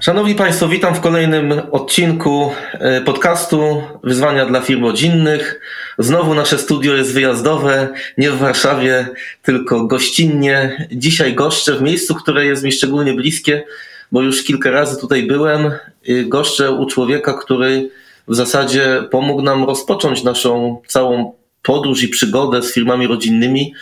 Szanowni Państwo, witam w kolejnym odcinku e, podcastu Wyzwania dla firm rodzinnych. Znowu nasze studio jest wyjazdowe, nie w Warszawie, tylko gościnnie. Dzisiaj goszczę w miejscu, które jest mi szczególnie bliskie, bo już kilka razy tutaj byłem. Goszczę u człowieka, który w zasadzie pomógł nam rozpocząć naszą całą podróż i przygodę z firmami rodzinnymi,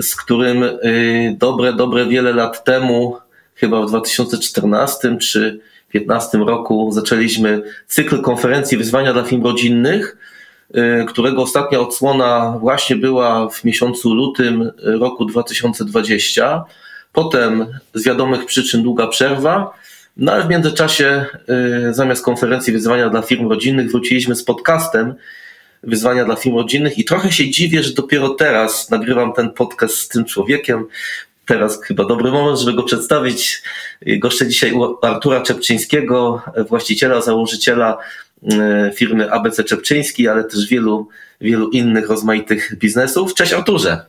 z którym y, dobre, dobre wiele lat temu chyba w 2014 czy 2015 roku zaczęliśmy cykl konferencji Wyzwania dla Firm Rodzinnych, y, którego ostatnia odsłona właśnie była w miesiącu lutym roku 2020. Potem z wiadomych przyczyn długa przerwa. No ale w międzyczasie y, zamiast konferencji Wyzwania dla Firm Rodzinnych wróciliśmy z podcastem Wyzwania dla Firm Rodzinnych i trochę się dziwię, że dopiero teraz nagrywam ten podcast z tym człowiekiem, teraz chyba dobry moment, żeby go przedstawić. Goszczę dzisiaj u Artura Czepczyńskiego, właściciela, założyciela e, firmy ABC Czepczyński, ale też wielu, wielu innych rozmaitych biznesów. Cześć Arturze.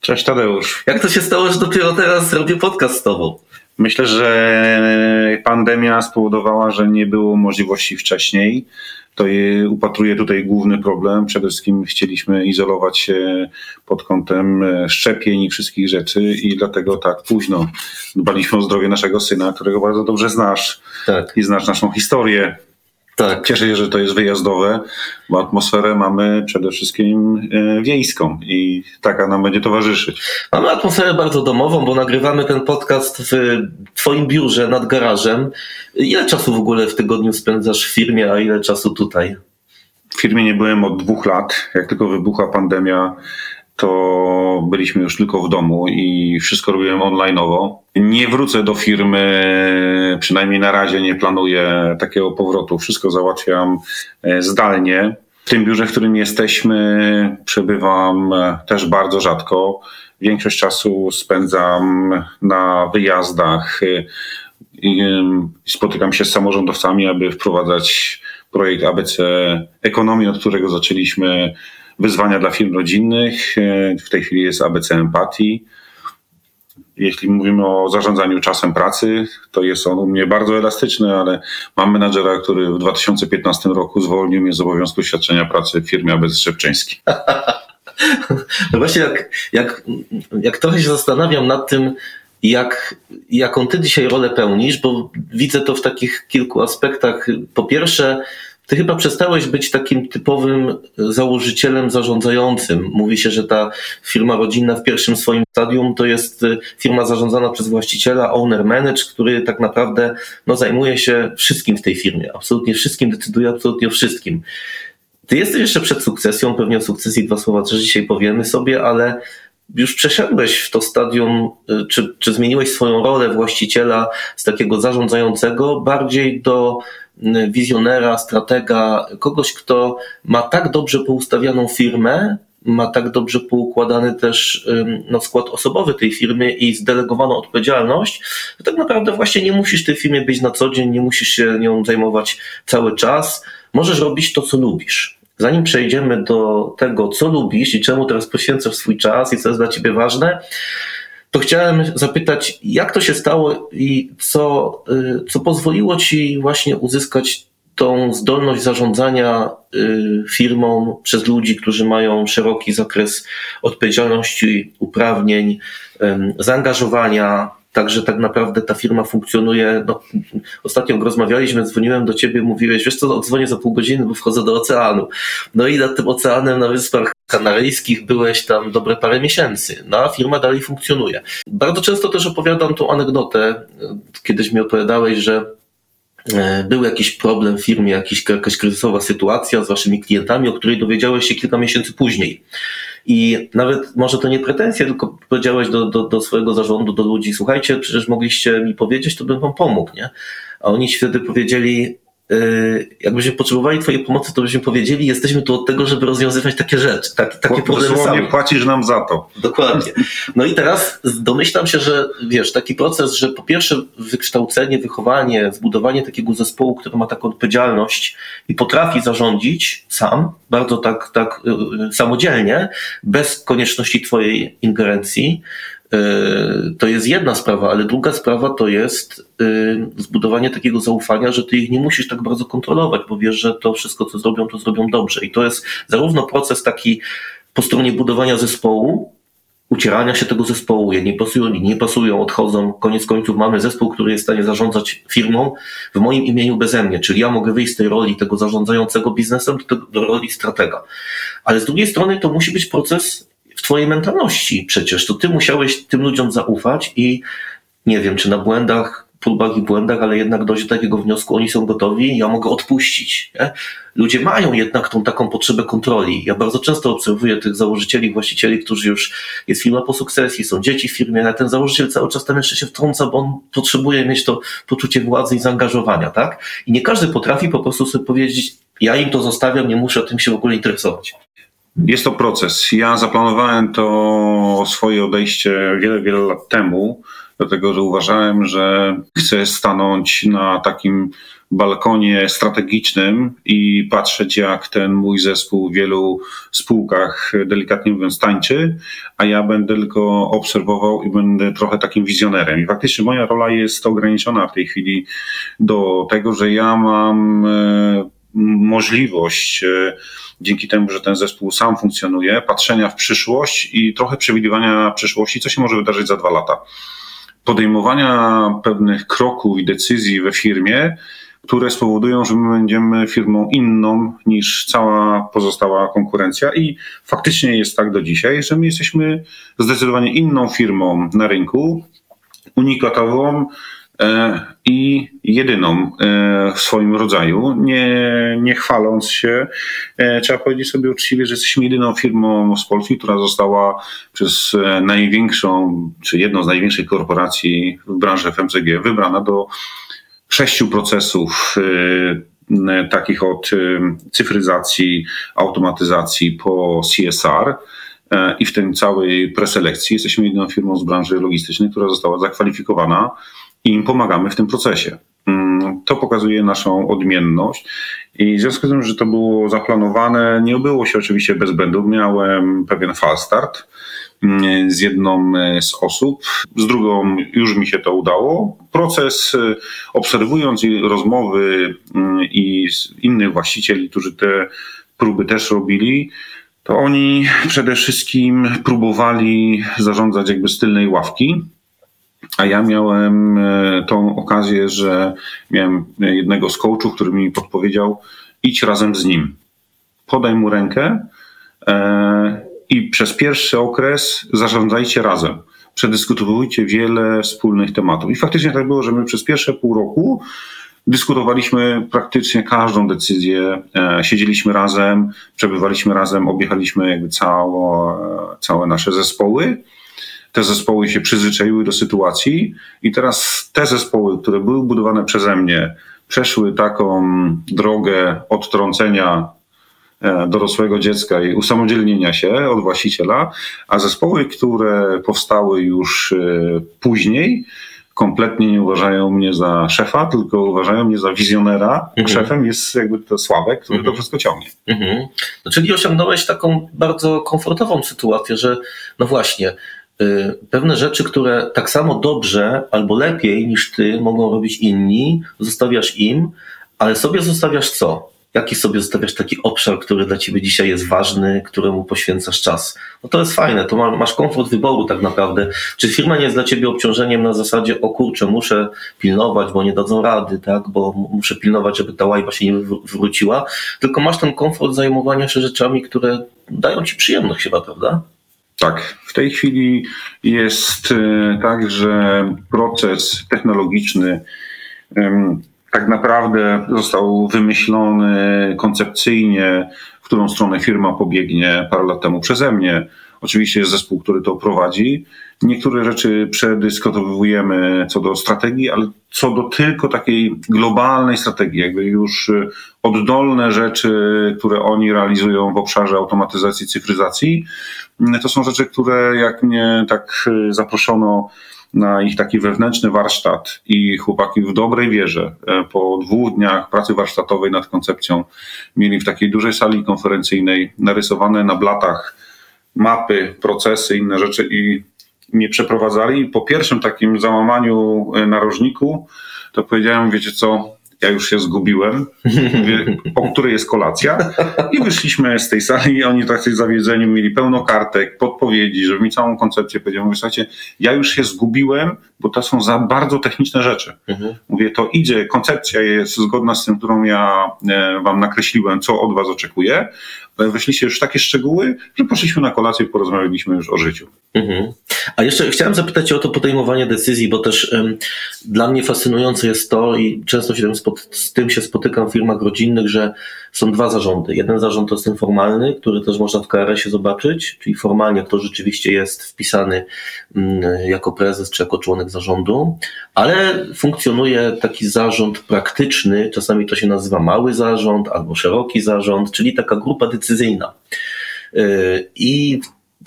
Cześć Tadeusz. Jak to się stało, że dopiero teraz robię podcast z tobą? Myślę, że pandemia spowodowała, że nie było możliwości wcześniej to upatruję tutaj główny problem. Przede wszystkim chcieliśmy izolować się pod kątem e, szczepień i wszystkich rzeczy i dlatego tak późno dbaliśmy o zdrowie naszego syna, którego bardzo dobrze znasz tak. i znasz naszą historię. Tak. Cieszę się, że to jest wyjazdowe, bo atmosferę mamy przede wszystkim e, wiejską i taka nam będzie towarzyszyć. Mamy atmosferę bardzo domową, bo nagrywamy ten podcast w Twoim biurze nad garażem. Ile czasu w ogóle w tygodniu spędzasz w firmie, a ile czasu tutaj? W firmie nie byłem od dwóch lat. Jak tylko wybuchła pandemia, to byliśmy już tylko w domu i wszystko robiłem online'owo. Nie wrócę do firmy, przynajmniej na razie nie planuję takiego powrotu. Wszystko załatwiam e, zdalnie. W tym biurze, w którym jesteśmy, przebywam e, też bardzo rzadko. Większość czasu spędzam na wyjazdach. E, spotykam się z samorządowcami, aby wprowadzać projekt ABC Ekonomii, od którego zaczęliśmy wyzwania dla firm rodzinnych. E, w tej chwili jest ABC Empatii. Jeśli mówimy o zarządzaniu czasem pracy, to jest on u mnie bardzo elastyczny, ale mam menadżera, który w 2015 roku zwolnił mnie z obowiązku świadczenia pracy w firmie ABC Szczepczyński. No właśnie, jak, jak, jak trochę się zastanawiam nad tym, jak, jaką ty dzisiaj rolę pełnisz, bo widzę to w takich kilku aspektach. Po pierwsze, ty chyba przestałeś być takim typowym założycielem zarządzającym. Mówi się, że ta firma rodzinna w pierwszym swoim stadium to jest y, firma zarządzana przez właściciela, owner manage, który tak naprawdę no, zajmuje się wszystkim w tej firmie. Absolutnie wszystkim, decyduje absolutnie o wszystkim. Ty jesteś jeszcze przed sukcesją, pewnie o sukcesji dwa słowa też dzisiaj powiemy sobie, ale już przeszedłeś w to stadium, y, czy, czy zmieniłeś swoją rolę właściciela z takiego zarządzającego bardziej do wizjonera, stratega, kogoś, kto ma tak dobrze poustawianą firmę, ma tak dobrze poukładany też no, skład osobowy tej firmy i zdelegowaną odpowiedzialność, że tak naprawdę właśnie nie musisz tej firmie być na co dzień, nie musisz się nią zajmować cały czas. Możesz robić to, co lubisz. Zanim przejdziemy do tego, co lubisz i czemu teraz poświęcasz swój czas i co jest dla ciebie ważne, to chciałem zapytać, jak to się stało i co, y, co pozwoliło ci właśnie uzyskać tą zdolność zarządzania y, firmą przez ludzi, którzy mają szeroki zakres odpowiedzialności, uprawnień, zaangażowania, Także tak naprawdę ta firma funkcjonuje. No, ostatnio rozmawialiśmy, dzwoniłem do ciebie, mówiłeś, wiesz co, odzwonię za pół godziny, bo wchodzę do oceanu. No i nad tym oceanem na Wyspach Kanaryjskich byłeś tam dobre parę miesięcy. No a firma dalej funkcjonuje. Bardzo często też opowiadam tą anegdotę. Kiedyś mi opowiadałeś, że e, był jakiś problem w firmie, jakaś kryzysowa sytuacja z waszymi klientami, o której dowiedziałeś się kilka miesięcy później. I nawet może to nie pretensje, tylko powiedziałeś do, do, do swojego zarządu, do ludzi, słuchajcie, przecież mogliście mi powiedzieć, to bym wam pomógł, nie? A oni wtedy powiedzieli, jakbyśmy potrzebowali Twojej pomocy, to byśmy powiedzieli, jesteśmy tu od tego, żeby rozwiązywać takie rzeczy, tak, takie problemy sami. płacisz nam za to. Dokładnie. No i teraz domyślam się, że wiesz, taki proces, że po pierwsze wykształcenie, wychowanie, zbudowanie takiego zespołu, który ma taką odpowiedzialność i potrafi zarządzić sam, bardzo tak, tak yy, samodzielnie, bez konieczności twojej ingerencji, to jest jedna sprawa, ale druga sprawa to jest yy, zbudowanie takiego zaufania, że ty ich nie musisz tak bardzo kontrolować, bo wiesz, że to wszystko, co zrobią, to zrobią dobrze. I to jest zarówno proces taki po stronie budowania zespołu, ucierania się tego zespołu, je nie pasują, nie pasują, odchodzą. Koniec końców mamy zespół, który jest w stanie zarządzać firmą w moim imieniu beze mnie, czyli ja mogę wyjść z tej roli tego zarządzającego biznesem do, do roli stratega. Ale z drugiej strony to musi być proces twojej mentalności przecież. To ty musiałeś tym ludziom zaufać i nie wiem, czy na błędach, próbach i błędach, ale jednak dojść do takiego wniosku, oni są gotowi, ja mogę odpuścić. Nie? Ludzie mają jednak tą taką potrzebę kontroli. Ja bardzo często obserwuję tych założycieli, właścicieli, którzy już jest firma po sukcesji, są dzieci w firmie, ale ten założyciel cały czas tam jeszcze się wtrąca, bo on potrzebuje mieć to poczucie władzy i zaangażowania, tak? I nie każdy potrafi po prostu sobie powiedzieć, ja im to zostawiam, nie muszę tym się w ogóle interesować. Jest to proces. Ja zaplanowałem to swoje odejście wiele, wiele lat temu, dlatego że uważałem, że chcę stanąć na takim balkonie strategicznym i patrzeć, jak ten mój zespół w wielu spółkach, delikatnie mówiąc, tańczy, a ja będę tylko obserwował i będę trochę takim wizjonerem. I faktycznie moja rola jest ograniczona w tej chwili do tego, że ja mam e, możliwość, e, dzięki temu, że ten zespół sam funkcjonuje, patrzenia w przyszłość i trochę przewidywania przyszłości, co się może wydarzyć za dwa lata. Podejmowania pewnych kroków i decyzji we firmie, które spowodują, że my będziemy firmą inną niż cała pozostała konkurencja. I faktycznie jest tak do dzisiaj, że my jesteśmy zdecydowanie inną firmą na rynku, unikatową, i jedyną w swoim rodzaju, nie, nie chwaląc się. Trzeba powiedzieć sobie uczciwie, że jesteśmy jedyną firmą z Polski, która została przez największą, czy jedną z największych korporacji w branży FMCG wybrana do sześciu procesów takich od cyfryzacji, automatyzacji po CSR. I w tym całej preselekcji jesteśmy jedyną firmą z branży logistycznej, która została zakwalifikowana i im pomagamy w tym procesie. To pokazuje naszą odmienność i w związku z tym, że to było zaplanowane, nie obyło się oczywiście bez błędów. Miałem pewien fal start z jedną z osób, z drugą już mi się to udało. Proces obserwując rozmowy i innych właścicieli, którzy te próby też robili, to oni przede wszystkim próbowali zarządzać jakby z tylnej ławki, a ja miałem tą okazję, że miałem jednego z coachów, który mi podpowiedział, idź razem z nim. Podaj mu rękę i przez pierwszy okres zarządzajcie razem. Przedyskutowujcie wiele wspólnych tematów. I faktycznie tak było, że my przez pierwsze pół roku dyskutowaliśmy praktycznie każdą decyzję, siedzieliśmy razem, przebywaliśmy razem, objechaliśmy jakby cało, całe nasze zespoły te zespoły się przyzwyczaiły do sytuacji i teraz te zespoły, które były budowane przeze mnie, przeszły taką drogę odtrącenia dorosłego dziecka i usamodzielnienia się od właściciela, a zespoły, które powstały już później, kompletnie nie uważają mnie za szefa, tylko uważają mnie za wizjonera. Mhm. Szefem jest jakby to Sławek, który mhm. to wszystko ciągnie. Mhm. No, czyli osiągnąłeś taką bardzo komfortową sytuację, że no właśnie, pewne rzeczy, które tak samo dobrze albo lepiej niż ty mogą robić inni, zostawiasz im, ale sobie zostawiasz co? Jaki sobie zostawiasz taki obszar, który dla ciebie dzisiaj jest ważny, któremu poświęcasz czas? No to jest fajne, to masz komfort wyboru tak naprawdę. Czy firma nie jest dla ciebie obciążeniem na zasadzie, o kurczę, muszę pilnować, bo nie dadzą rady, tak? Bo muszę pilnować, żeby ta łajba się nie wróciła, tylko masz ten komfort zajmowania się rzeczami, które dają ci przyjemność chyba, prawda? Tak, w tej chwili jest tak, że proces technologiczny tak naprawdę został wymyślony koncepcyjnie, w którą stronę firma pobiegnie parę lat temu przeze mnie. Oczywiście jest zespół, który to prowadzi. Niektóre rzeczy przedyskutowujemy co do strategii, ale co do tylko takiej globalnej strategii, jakby już y, oddolne rzeczy, które oni realizują w obszarze automatyzacji, cyfryzacji, to są rzeczy, które jak mnie tak y, zaproszono na ich taki wewnętrzny warsztat i chłopaki w dobrej wierze e, po dwóch dniach pracy warsztatowej nad koncepcją mieli w takiej dużej sali konferencyjnej narysowane na blatach mapy, procesy, inne rzeczy i mnie przeprowadzali. Po pierwszym takim załamaniu e, narożniku to powiedziałem, wiecie co, ja już się zgubiłem, mówię, o której jest kolacja i wyszliśmy z tej sali i oni tacy zawiedzeni mieli pełno kartek, podpowiedzi, żeby mi całą koncepcję powiedział. Mówię, słuchajcie, ja już się zgubiłem, bo to są za bardzo techniczne rzeczy. Mhm. Mówię, to idzie, koncepcja jest zgodna z tym, którą ja e, wam nakreśliłem, co od was oczekuję, ale wyszliście już w takie szczegóły, że poszliśmy na kolację i porozmawialiśmy już o życiu. Mhm. A jeszcze chciałem zapytać o to podejmowanie decyzji, bo też um, dla mnie fascynujące jest to i często się z tym się spotykam w firmach rodzinnych, że są dwa zarządy. Jeden zarząd to jest ten formalny, który też można w KRS-ie zobaczyć, czyli formalnie kto rzeczywiście jest wpisany um, jako prezes czy jako członek zarządu, ale funkcjonuje taki zarząd praktyczny, czasami to się nazywa mały zarząd albo szeroki zarząd, czyli taka grupa decyzyjna. Yy, I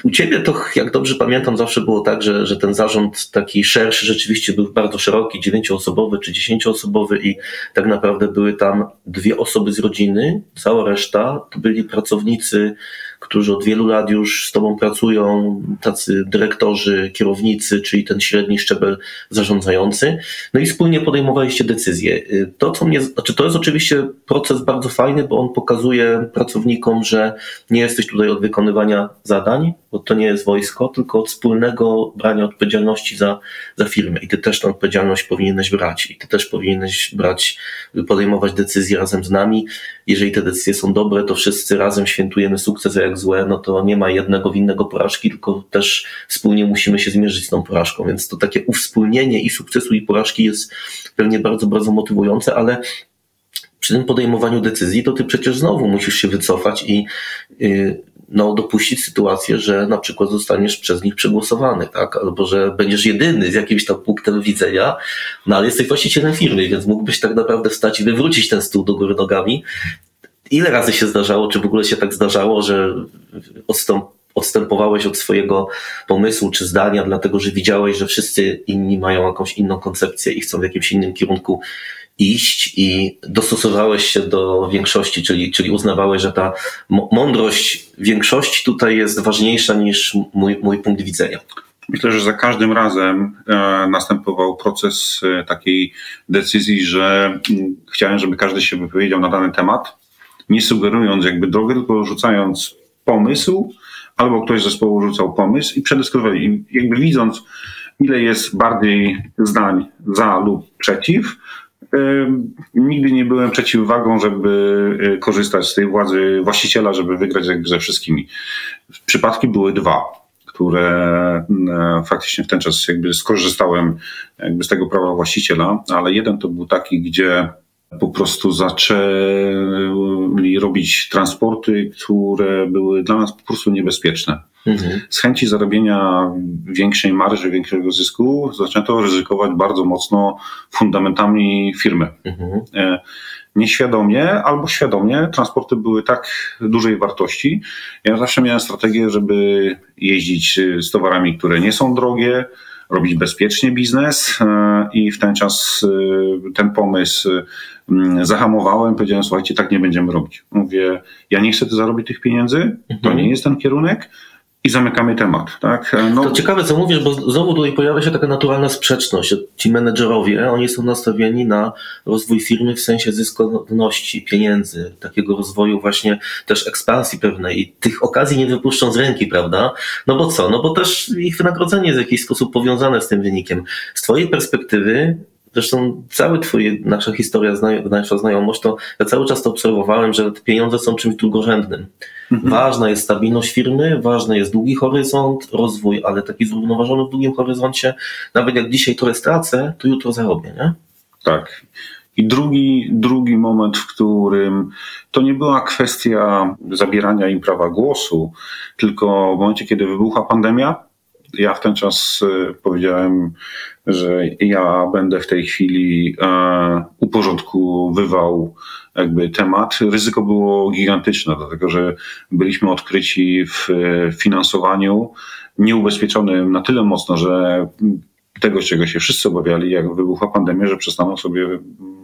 u ciebie to, jak dobrze pamiętam, zawsze było tak, że, że ten zarząd taki szerszy rzeczywiście był bardzo szeroki, dziewięcioosobowy czy dziesięcioosobowy i tak naprawdę były tam dwie osoby z rodziny, cała reszta to byli pracownicy którzy od wielu lat już z Tobą pracują, tacy dyrektorzy, kierownicy, czyli ten średni szczebel zarządzający, no i wspólnie podejmowaliście decyzje. To, co mnie, znaczy to jest oczywiście proces bardzo fajny, bo on pokazuje pracownikom, że nie jesteś tutaj od wykonywania zadań, bo to nie jest wojsko, tylko od wspólnego brania odpowiedzialności za, za firmę. I ty też tę odpowiedzialność powinieneś brać. I ty też powinieneś brać, podejmować decyzje razem z nami. Jeżeli te decyzje są dobre, to wszyscy razem świętujemy sukces, jak złe, no to nie ma jednego winnego porażki, tylko też wspólnie musimy się zmierzyć z tą porażką. Więc to takie uwspólnienie i sukcesu i porażki jest pewnie bardzo, bardzo motywujące, ale przy tym podejmowaniu decyzji, to ty przecież znowu musisz się wycofać i yy, no, dopuścić sytuację, że na przykład zostaniesz przez nich przegłosowany, tak? Albo że będziesz jedyny z jakimś tam punktem widzenia, no ale jesteś właścicielem firmy, więc mógłbyś tak naprawdę wstać i wywrócić ten stół do góry nogami. Ile razy się zdarzało, czy w ogóle się tak zdarzało, że odstąp, odstępowałeś od swojego pomysłu czy zdania, dlatego że widziałeś, że wszyscy inni mają jakąś inną koncepcję i chcą w jakimś innym kierunku iść i dostosowałeś się do większości, czyli, czyli uznawałeś, że ta mądrość większości tutaj jest ważniejsza niż mój, mój punkt widzenia. Myślę, że za każdym razem e, następował proces e, takiej decyzji, że mm, chciałem, żeby każdy się wypowiedział na dany temat, nie sugerując jakby drogę, tylko rzucając pomysł, albo ktoś z zespołu rzucał pomysł i przedyskutowali. I jakby widząc, ile jest bardziej zdań za lub przeciw, Nigdy nie byłem przeciwwagą, żeby y, korzystać z tej władzy właściciela, żeby wygrać jakby ze wszystkimi. Przypadki były dwa, które e, faktycznie w ten czas jakby skorzystałem jakby z tego prawa właściciela, ale jeden to był taki, gdzie po prostu zaczęli robić transporty, które były dla nas po prostu niebezpieczne. Mhm. Z chęci zarobienia większej marży, większego zysku zaczęto ryzykować bardzo mocno fundamentami firmy. Mhm. E, nieświadomie albo świadomie transporty były tak dużej wartości. Ja zawsze miałem strategię, żeby jeździć z towarami, które nie są drogie, robić bezpiecznie biznes e, i w ten czas e, ten pomysł mm, zahamowałem, powiedziałem, słuchajcie, tak nie będziemy robić. Mówię, ja nie chcę zarobić tych pieniędzy, to mhm. nie jest ten kierunek, i zamykamy temat. Tak? No. To ciekawe, co mówisz, bo znowu tutaj pojawia się taka naturalna sprzeczność. Ci menedżerowie, oni są nastawieni na rozwój firmy w sensie zyskowności, pieniędzy, takiego rozwoju właśnie też ekspansji pewnej i tych okazji nie wypuszczą z ręki, prawda? No bo co? No bo też ich wynagrodzenie jest w jakiś sposób powiązane z tym wynikiem. Z twojej perspektywy Zresztą cały twój, nasza historia, nasza znajomość, to ja cały czas to obserwowałem, że te pieniądze są czymś drugorzędnym. Mhm. Ważna jest stabilność firmy, ważny jest długi horyzont, rozwój, ale taki zrównoważony w długim horyzoncie. Nawet jak dzisiaj to stracę, to jutro zarobię, nie? Tak. I drugi, drugi moment, w którym to nie była kwestia zabierania im prawa głosu, tylko w momencie, kiedy wybuchła pandemia, Ja w ten czas e, powiedziałem, że ja będę w tej chwili e, uporządkowywał jakby temat. Ryzyko było gigantyczne, dlatego że byliśmy odkryci w e, finansowaniu nieubezpieczonym na tyle mocno, że tego, czego się wszyscy obawiali, jak wybuchła pandemia, że przestaną sobie,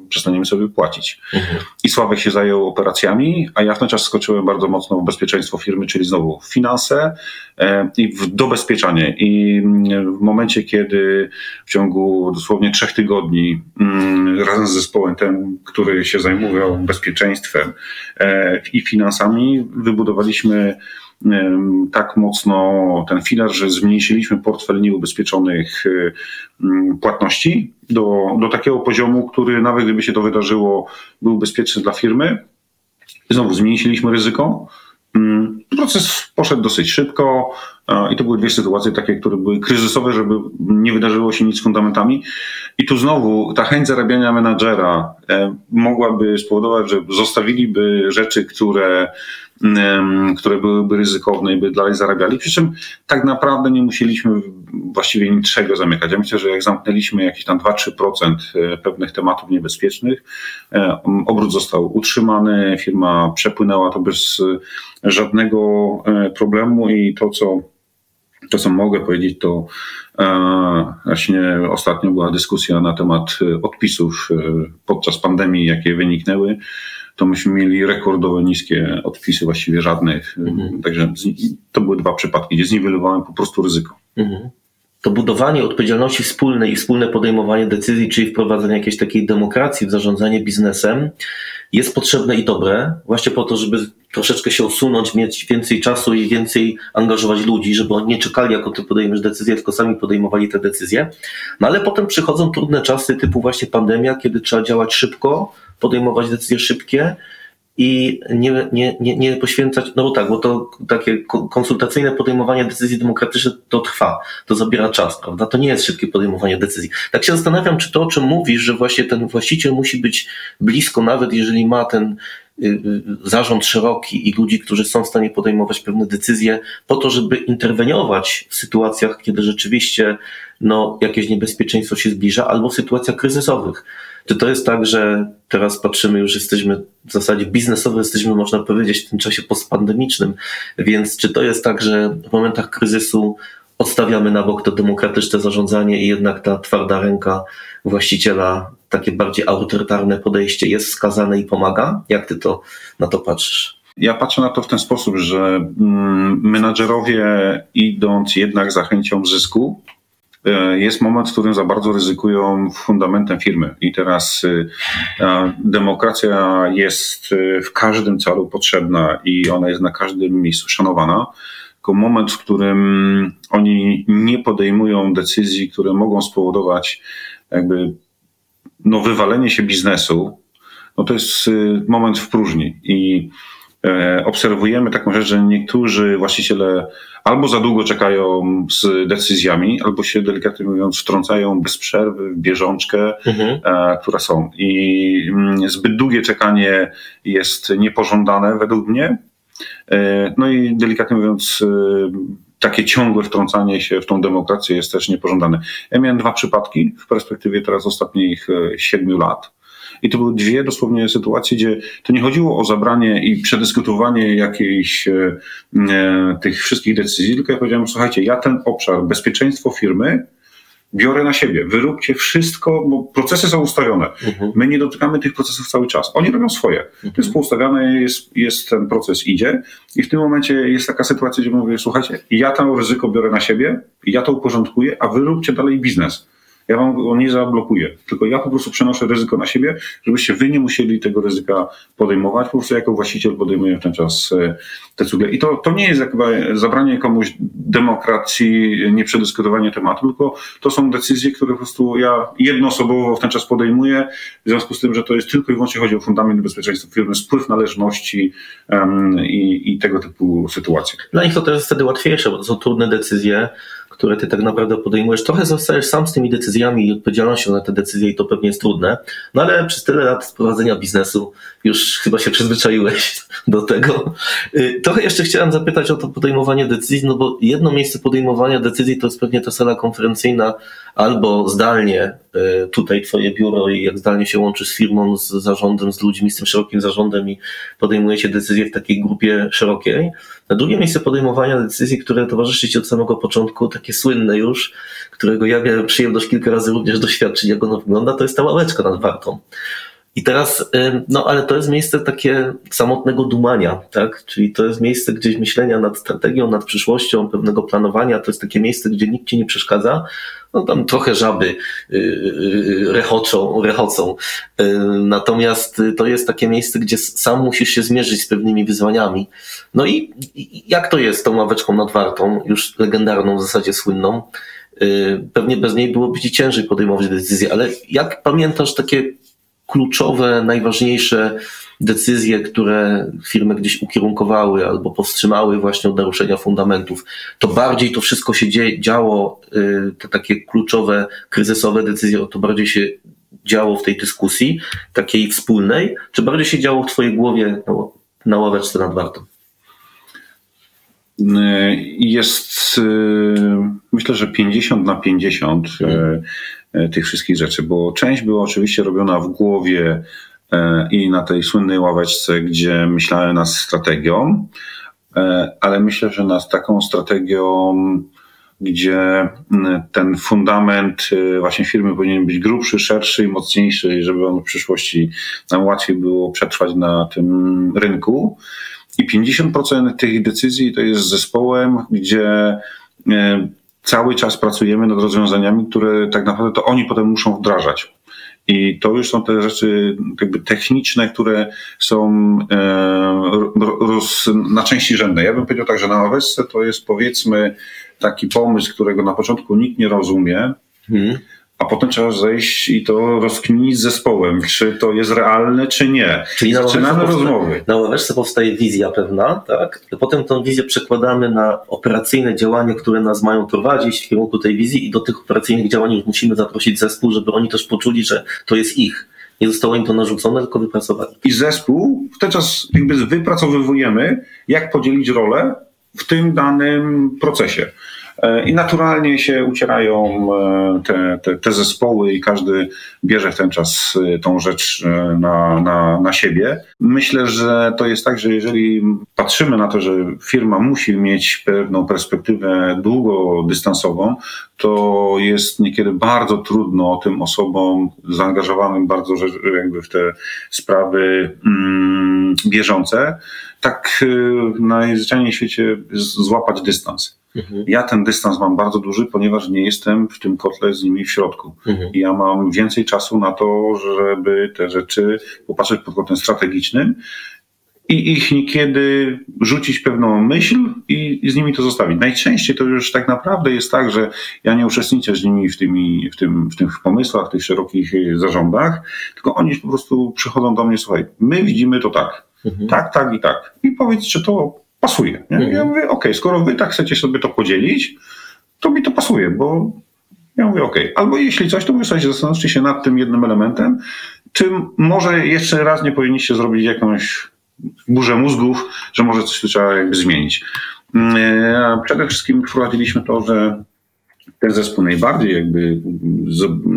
przestaniemy sobie płacić. Mhm. I Sławek się zajął operacjami, a ja w ten czas skoczyłem bardzo mocno w bezpieczeństwo firmy, czyli znowu w finanse e, i w dobezpieczanie. I mm, w momencie, kiedy w ciągu dosłownie trzech tygodni mm, razem z zespołem tym, który się zajmował bezpieczeństwem e, i finansami, wybudowaliśmy tak mocno ten filar, że zmniejszyliśmy portfel nieubezpieczonych płatności do, do takiego poziomu, który nawet gdyby się to wydarzyło, był bezpieczny dla firmy. Znowu zmniejszyliśmy ryzyko. Proces poszedł dosyć szybko i to były dwie sytuacje takie, które były kryzysowe, żeby nie wydarzyło się nic z fundamentami. I tu znowu ta chęć zarabiania menadżera mogłaby spowodować, że zostawiliby rzeczy, które, które byłyby ryzykowne i by dalej zarabiali. Przy czym tak naprawdę nie musieliśmy właściwie niczego zamykać. Ja myślę, że jak zamknęliśmy jakieś tam 2-3% pewnych tematów niebezpiecznych, e, obrót został utrzymany, firma przepłynęła to bez e, żadnego e, problemu i to, co to, co mogę powiedzieć, to e, właśnie ostatnio była dyskusja na temat e, odpisów e, podczas pandemii, jakie wyniknęły. To myśmy mieli rekordowo niskie odpisy, właściwie żadnych. Mhm. Także to były dwa przypadki, gdzie zniwelowałem po prostu ryzyko. Mhm. To budowanie odpowiedzialności wspólnej i wspólne podejmowanie decyzji, czyli wprowadzenie jakiejś takiej demokracji w zarządzanie biznesem, jest potrzebne i dobre, właśnie po to, żeby troszeczkę się usunąć, mieć więcej czasu i więcej angażować ludzi, żeby oni nie czekali, jako ty podejmiesz decyzję, tylko sami podejmowali te decyzje. No ale potem przychodzą trudne czasy, typu właśnie pandemia, kiedy trzeba działać szybko, podejmować decyzje szybkie i nie, nie, nie, nie poświęcać, no bo tak, bo to takie ko- konsultacyjne podejmowanie decyzji demokratycznych to trwa, to zabiera czas, prawda? To nie jest szybkie podejmowanie decyzji. Tak się zastanawiam, czy to, o czym mówisz, że właśnie ten właściciel musi być blisko, nawet jeżeli ma ten y, y, zarząd szeroki i ludzi, którzy są w stanie podejmować pewne decyzje, po to, żeby interweniować w sytuacjach, kiedy rzeczywiście no, jakieś niebezpieczeństwo się zbliża, albo w sytuacjach kryzysowych. Czy to jest tak, że teraz patrzymy, już jesteśmy w zasadzie biznesowo, jesteśmy, można powiedzieć, w tym czasie postpandemicznym, więc czy to jest tak, że w momentach kryzysu odstawiamy na bok to demokratyczne zarządzanie i jednak ta twarda ręka właściciela, takie bardziej autorytarne podejście jest wskazane i pomaga? Jak ty to na to patrzysz? Ja patrzę na to w ten sposób, że mm, menadżerowie idąc jednak za chęcią zysku, jest moment, w którym za bardzo ryzykują fundamentem firmy. I teraz a, demokracja jest y, w każdym celu potrzebna i ona jest na każdym miejscu szanowana. Tylko moment, w którym oni nie podejmują decyzji, które mogą spowodować jakby no, wywalenie się biznesu, no to jest moment w próżni. I e, obserwujemy taką rzecz, że niektórzy właściciele albo za długo czekają z decyzjami, albo się delikatnie mówiąc wtrącają bez przerwy w bieżączkę, Mhm. e, które są. I mm, zbyt długie czekanie jest niepożądane według mnie. E, No i delikatnie mówiąc, e, takie ciągłe wtrącanie się w tą demokrację jest też niepożądane. Ja miałem dwa przypadki w perspektywie teraz ostatnich e, siedmiu lat. I to były dwie dosłownie sytuacje, gdzie to nie chodziło o zabranie i przedyskutowanie jakiejś e, e, tych wszystkich decyzji, tylko ja powiedziałem, słuchajcie, ja ten obszar bezpieczeństwo firmy biorę na siebie. Wyróbcie wszystko, bo procesy są ustawione. Mhm. My nie dotykamy tych procesów cały czas. Oni robią swoje. To jest poustawiane, jest, jest ten proces idzie i w tym momencie jest taka sytuacja, gdzie mówię, słuchajcie, ja to ryzyko biorę na siebie, ja to uporządkuję, a wy róbcie dalej biznes. Ja wam go nie zablokuję, tylko ja po prostu przenoszę ryzyko na siebie, żebyście wy nie musieli tego ryzyka podejmować. Po prostu jako właściciel podejmuję w ten czas e, te cugle. I to, to nie jest jakby zabranie komuś demokracji, nieprzedyskutowanie tematu, tylko to są decyzje, które po prostu ja jednoosobowo w ten czas podejmuję, w związku z tym, że to jest tylko i wyłącznie chodzi o fundament bezpieczeństwa firmy, spływ należności em, i, i tego typu sytuacje. Dla nich to też jest wtedy łatwiejsze, bo to są trudne decyzje, które ty tak naprawdę podejmujesz, trochę zostajesz sam z tymi decyzjami i odpowiedzialnością na te decyzje i to pewnie jest trudne, no ale przez tyle lat prowadzenia biznesu już chyba się przyzwyczaiłeś do tego. Y, Trochę jeszcze chciałem zapytać o to podejmowanie decyzji, no bo jedno miejsce podejmowania decyzji to jest pewnie ta sala konferencyjna albo zdalnie, tutaj twoje biuro i jak zdalnie się łączysz z firmą, z zarządem, z ludźmi, z tym szerokim zarządem i podejmujecie decyzje w takiej grupie szerokiej. A drugie miejsce podejmowania decyzji, które towarzyszy ci od samego początku, takie słynne już, którego ja miałem przyjemność kilka razy również doświadczyć, jak ono wygląda, to jest ta ławeczka nad wartą. I teraz, no ale to jest miejsce takie samotnego dumania, tak? Czyli to jest miejsce gdzieś myślenia nad strategią, nad przyszłością, pewnego planowania. To jest takie miejsce, gdzie nikt ci nie przeszkadza. No tam trochę żaby yy, yy, rechoczą, rechocą. Natomiast y, to jest takie miejsce, gdzie sam musisz się zmierzyć z pewnymi wyzwaniami. No i, jak to jest tą ławeczką nad wartą, już legendarną, w zasadzie słynną? Pewnie bez niej byłoby ci ciężej podejmować decyzje, ale jak pamiętasz takie kluczowe, najważniejsze decyzje, które firmy gdzieś ukierunkowały albo powstrzymały właśnie od naruszenia fundamentów, to bardziej to wszystko się dzie- działo, y, te takie kluczowe, kryzysowe decyzje, to bardziej się działo w tej dyskusji takiej wspólnej, czy bardziej się działo w twojej głowie na, na ławeczce nad wartą? Y, Jest y, myślę, że 50 na 50 y, y, tych wszystkich rzeczy, bo część była oczywiście robiona w głowie y, i na tej słynnej ławeczce, gdzie myślałem nad strategią, y, ale myślę, że nad taką strategią, gdzie ten fundament właśnie firmy powinien być grubszy, szerszy i mocniejszy, żeby on w przyszłości nam łatwiej było przetrwać na tym rynku. I 50% tych decyzji to jest zespołem, gdzie e, cały czas pracujemy nad rozwiązaniami, które tak naprawdę to oni potem muszą wdrażać. I to już są te rzeczy jakby techniczne, które są e, ro- roz, na części rzędne. Ja bym powiedział tak, że na ławeczce to jest powiedzmy taki pomysł, którego na początku nikt nie rozumie, Hmm. A potem trzeba zejść i to rozkminić z zespołem, czy to jest realne, czy nie. Czyli na Zaczynamy ławeczce powsta- rozmowy. Na ławeczce powstaje wizja pewna, tak? Potem tą wizję przekładamy na operacyjne działania, które nas mają prowadzić w kierunku tej wizji i do tych operacyjnych działań musimy zaprosić zespół, żeby oni też poczuli, że to jest ich. Nie zostało im to narzucone, tylko wypracowali. i zespół w ten czas jakby wypracowywujemy, jak podzielić rolę w tym danym procesie. E, I naturalnie się ucierają e, te, te, te zespoły i każdy bierze w ten czas e, tą rzecz na, na, na siebie. Myślę, że to jest tak, że jeżeli patrzymy na to, że firma musi mieć pewną perspektywę długodystansową, to jest niekiedy bardzo trudno tym osobom zaangażowanym bardzo jakby w te sprawy mm, bieżące, tak y, najzwyczajniej w świecie złapać dystans. Mhm. Ja ten dystans mam bardzo duży, ponieważ nie jestem w tym kotle z nimi w środku. Mhm. I ja mam więcej czasu na to, żeby te rzeczy popatrzeć pod kątem strategicznym i ich niekiedy rzucić pewną myśl i, i z nimi to zostawić. Najczęściej to już tak naprawdę jest tak, że ja nie uczestniczę z nimi w, tymi, w, tym, w tych pomysłach, w tych szerokich y, zarządach, tylko oni po prostu przychodzą do mnie, słuchaj, my widzimy to tak, Mhm. tak, tak i tak. I powiedz, czy to pasuje. Nie? Mhm. Ja mówię, okej, skoro wy tak chcecie sobie to podzielić, to mi to pasuje, bo ja mówię, okej. Albo jeśli coś, to sobie zastanówcie się nad tym jednym elementem, czy może jeszcze raz nie powinniście zrobić jakąś burzę mózgów, że może coś tu trzeba jakby zmienić. Mm, a Przede wszystkim wprowadziliśmy to, że ten zespół najbardziej jakby,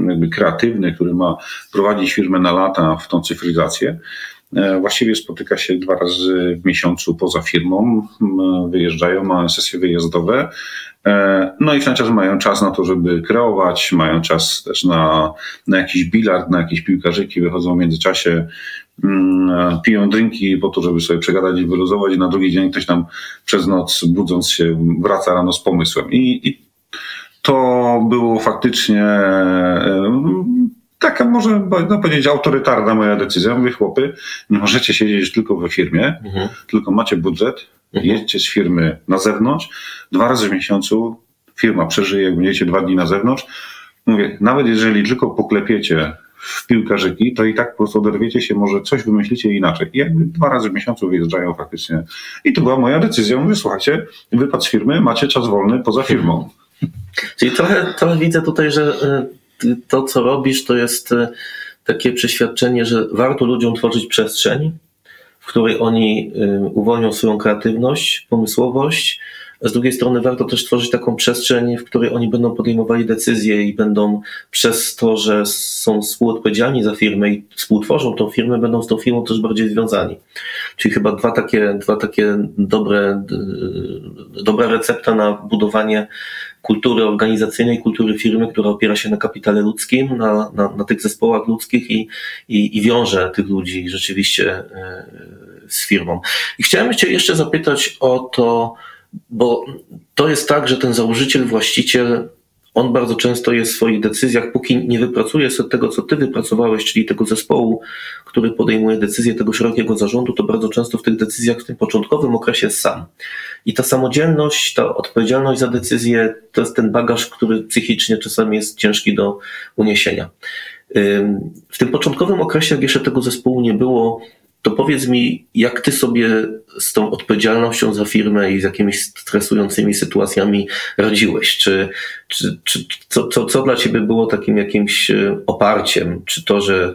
jakby kreatywny, który ma prowadzić firmę na lata w tą cyfryzację, e, właściwie spotyka się dwa razy w miesiącu poza firmą, m, wyjeżdżają, mają sesje wyjazdowe, e, no i ten czas mają czas na to, żeby kreować, mają czas też na, na jakiś bilard, na jakieś piłkarzyki, wychodzą w międzyczasie, mm, piją drinki po to, żeby sobie przegadać i wyluzować i na drugi dzień ktoś tam przez noc budząc się wraca rano z pomysłem. I, i to było faktycznie e, taka może można powiedzieć autorytarna moja decyzja. Mówię, chłopy, nie możecie siedzieć tylko we firmie, Mhm. tylko macie budżet, Mhm. jedźcie z firmy na zewnątrz, dwa razy w miesiącu firma przeżyje, jak będziecie dwa dni na zewnątrz. Mówię, nawet jeżeli tylko poklepiecie w piłkarzyki, to i tak po prostu oderwiecie się, może coś wymyślicie inaczej. I jakby dwa razy w miesiącu wyjeżdżają faktycznie. I to była moja decyzja. Mówię, słuchajcie, wypad z firmy, macie czas wolny poza firmą. Czyli trochę, trochę widzę tutaj, że y, to, co robisz, to jest y, takie przeświadczenie, że warto ludziom tworzyć przestrzeń, w której oni y, uwolnią swoją kreatywność, pomysłowość. Z drugiej strony warto też tworzyć taką przestrzeń, w której oni będą podejmowali decyzje i będą przez to, że są współodpowiedzialni za firmę i współtworzą tą firmę, będą z tą firmą też bardziej związani. Czyli chyba dwa takie, dwa takie dobre, dobra recepta na budowanie kultury organizacyjnej, kultury firmy, która opiera się na kapitale ludzkim, na, na, na tych zespołach ludzkich i, i, i wiąże tych ludzi rzeczywiście y, z firmą. I chciałem jeszcze zapytać o to, bo to jest tak, że ten założyciel, właściciel, on bardzo często jest w swoich decyzjach, póki nie wypracuje sobie tego, co ty wypracowałeś, czyli tego zespołu, który podejmuje decyzje, tego szerokiego zarządu, to bardzo często w tych decyzjach w tym początkowym okresie jest sam. I ta samodzielność, ta odpowiedzialność za decyzję, to jest ten bagaż, który psychicznie czasami jest ciężki do uniesienia. W tym początkowym okresie, jak jeszcze tego zespołu nie było, to powiedz mi, jak ty sobie z tą odpowiedzialnością za firmę i z jakimiś stresującymi sytuacjami radziłeś? Czy, czy, czy co, co, co dla ciebie było takim jakimś e, oparciem? Czy to, że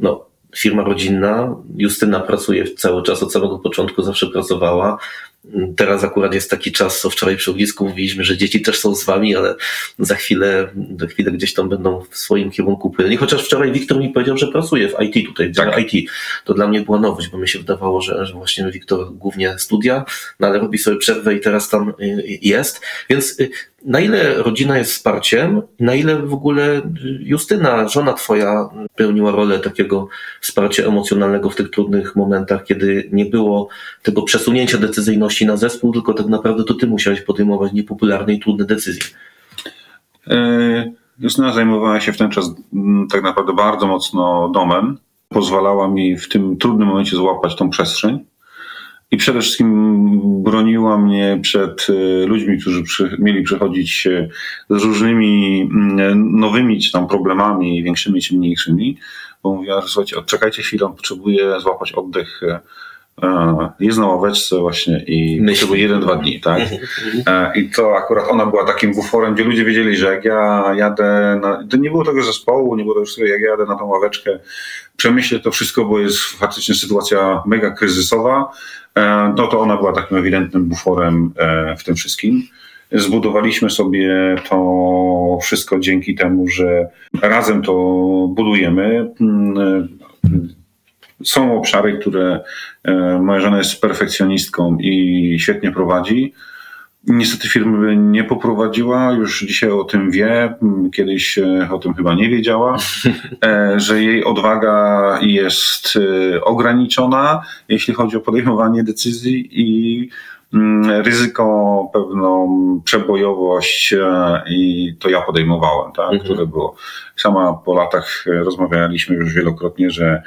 no, firma rodzinna, Justyna pracuje cały czas, od samego początku zawsze pracowała, Teraz akurat jest taki czas, co wczoraj przy ognisku mówiliśmy, że dzieci też są z wami, ale za chwilę, za chwilę gdzieś tam będą w swoim kierunku płynęli. Chociaż wczoraj Wiktor mi powiedział, że pracuje w IT tutaj, tak. IT. To dla mnie była nowość, bo mi się wydawało, że, że właśnie Wiktor głównie studia, no ale robi sobie przerwę i teraz tam y, jest. Więc y, na ile rodzina jest wsparciem, na ile w ogóle Justyna, żona twoja, pełniła rolę takiego wsparcia emocjonalnego w tych trudnych momentach, kiedy nie było tego przesunięcia decyzyjności na zespół, tylko tak naprawdę to ty musiałeś podejmować niepopularne i trudne decyzje. E, Justyna zajmowała się w ten czas mm, tak naprawdę bardzo mocno domem. Pozwalała mi w tym trudnym momencie złapać tą przestrzeń i przede wszystkim broniła mnie przed e, ludźmi, którzy przy, mieli przychodzić z różnymi mm, nowymi czy tam problemami, większymi czy mniejszymi, bo mówiła, że słuchajcie, odczekajcie chwilę, potrzebuję złapać oddech. E, jest na ławeczce właśnie i potrzebuje jeden, dwa dni, tak? E, I to akurat ona była takim buforem, gdzie ludzie wiedzieli, że jak ja jadę, na, to nie było tego zespołu, nie było tego wszystkiego, jak ja jadę na tą ławeczkę, przemyślę to wszystko, bo jest faktycznie sytuacja mega kryzysowa, no to ona była takim ewidentnym buforem e, w tym wszystkim. Zbudowaliśmy sobie to wszystko dzięki temu, że razem to budujemy. Mm, są obszary, które e, moja żona jest perfekcjonistką i świetnie prowadzi. Niestety firmy nie poprowadziła, już dzisiaj o tym wie, kiedyś o tym chyba nie wiedziała, e, że jej odwaga jest e, ograniczona, jeśli chodzi o podejmowanie decyzji i ryzyko, pewną przebojowość e, i to ja podejmowałem, tak, mhm. które było. Sama po latach rozmawialiśmy już wielokrotnie, że,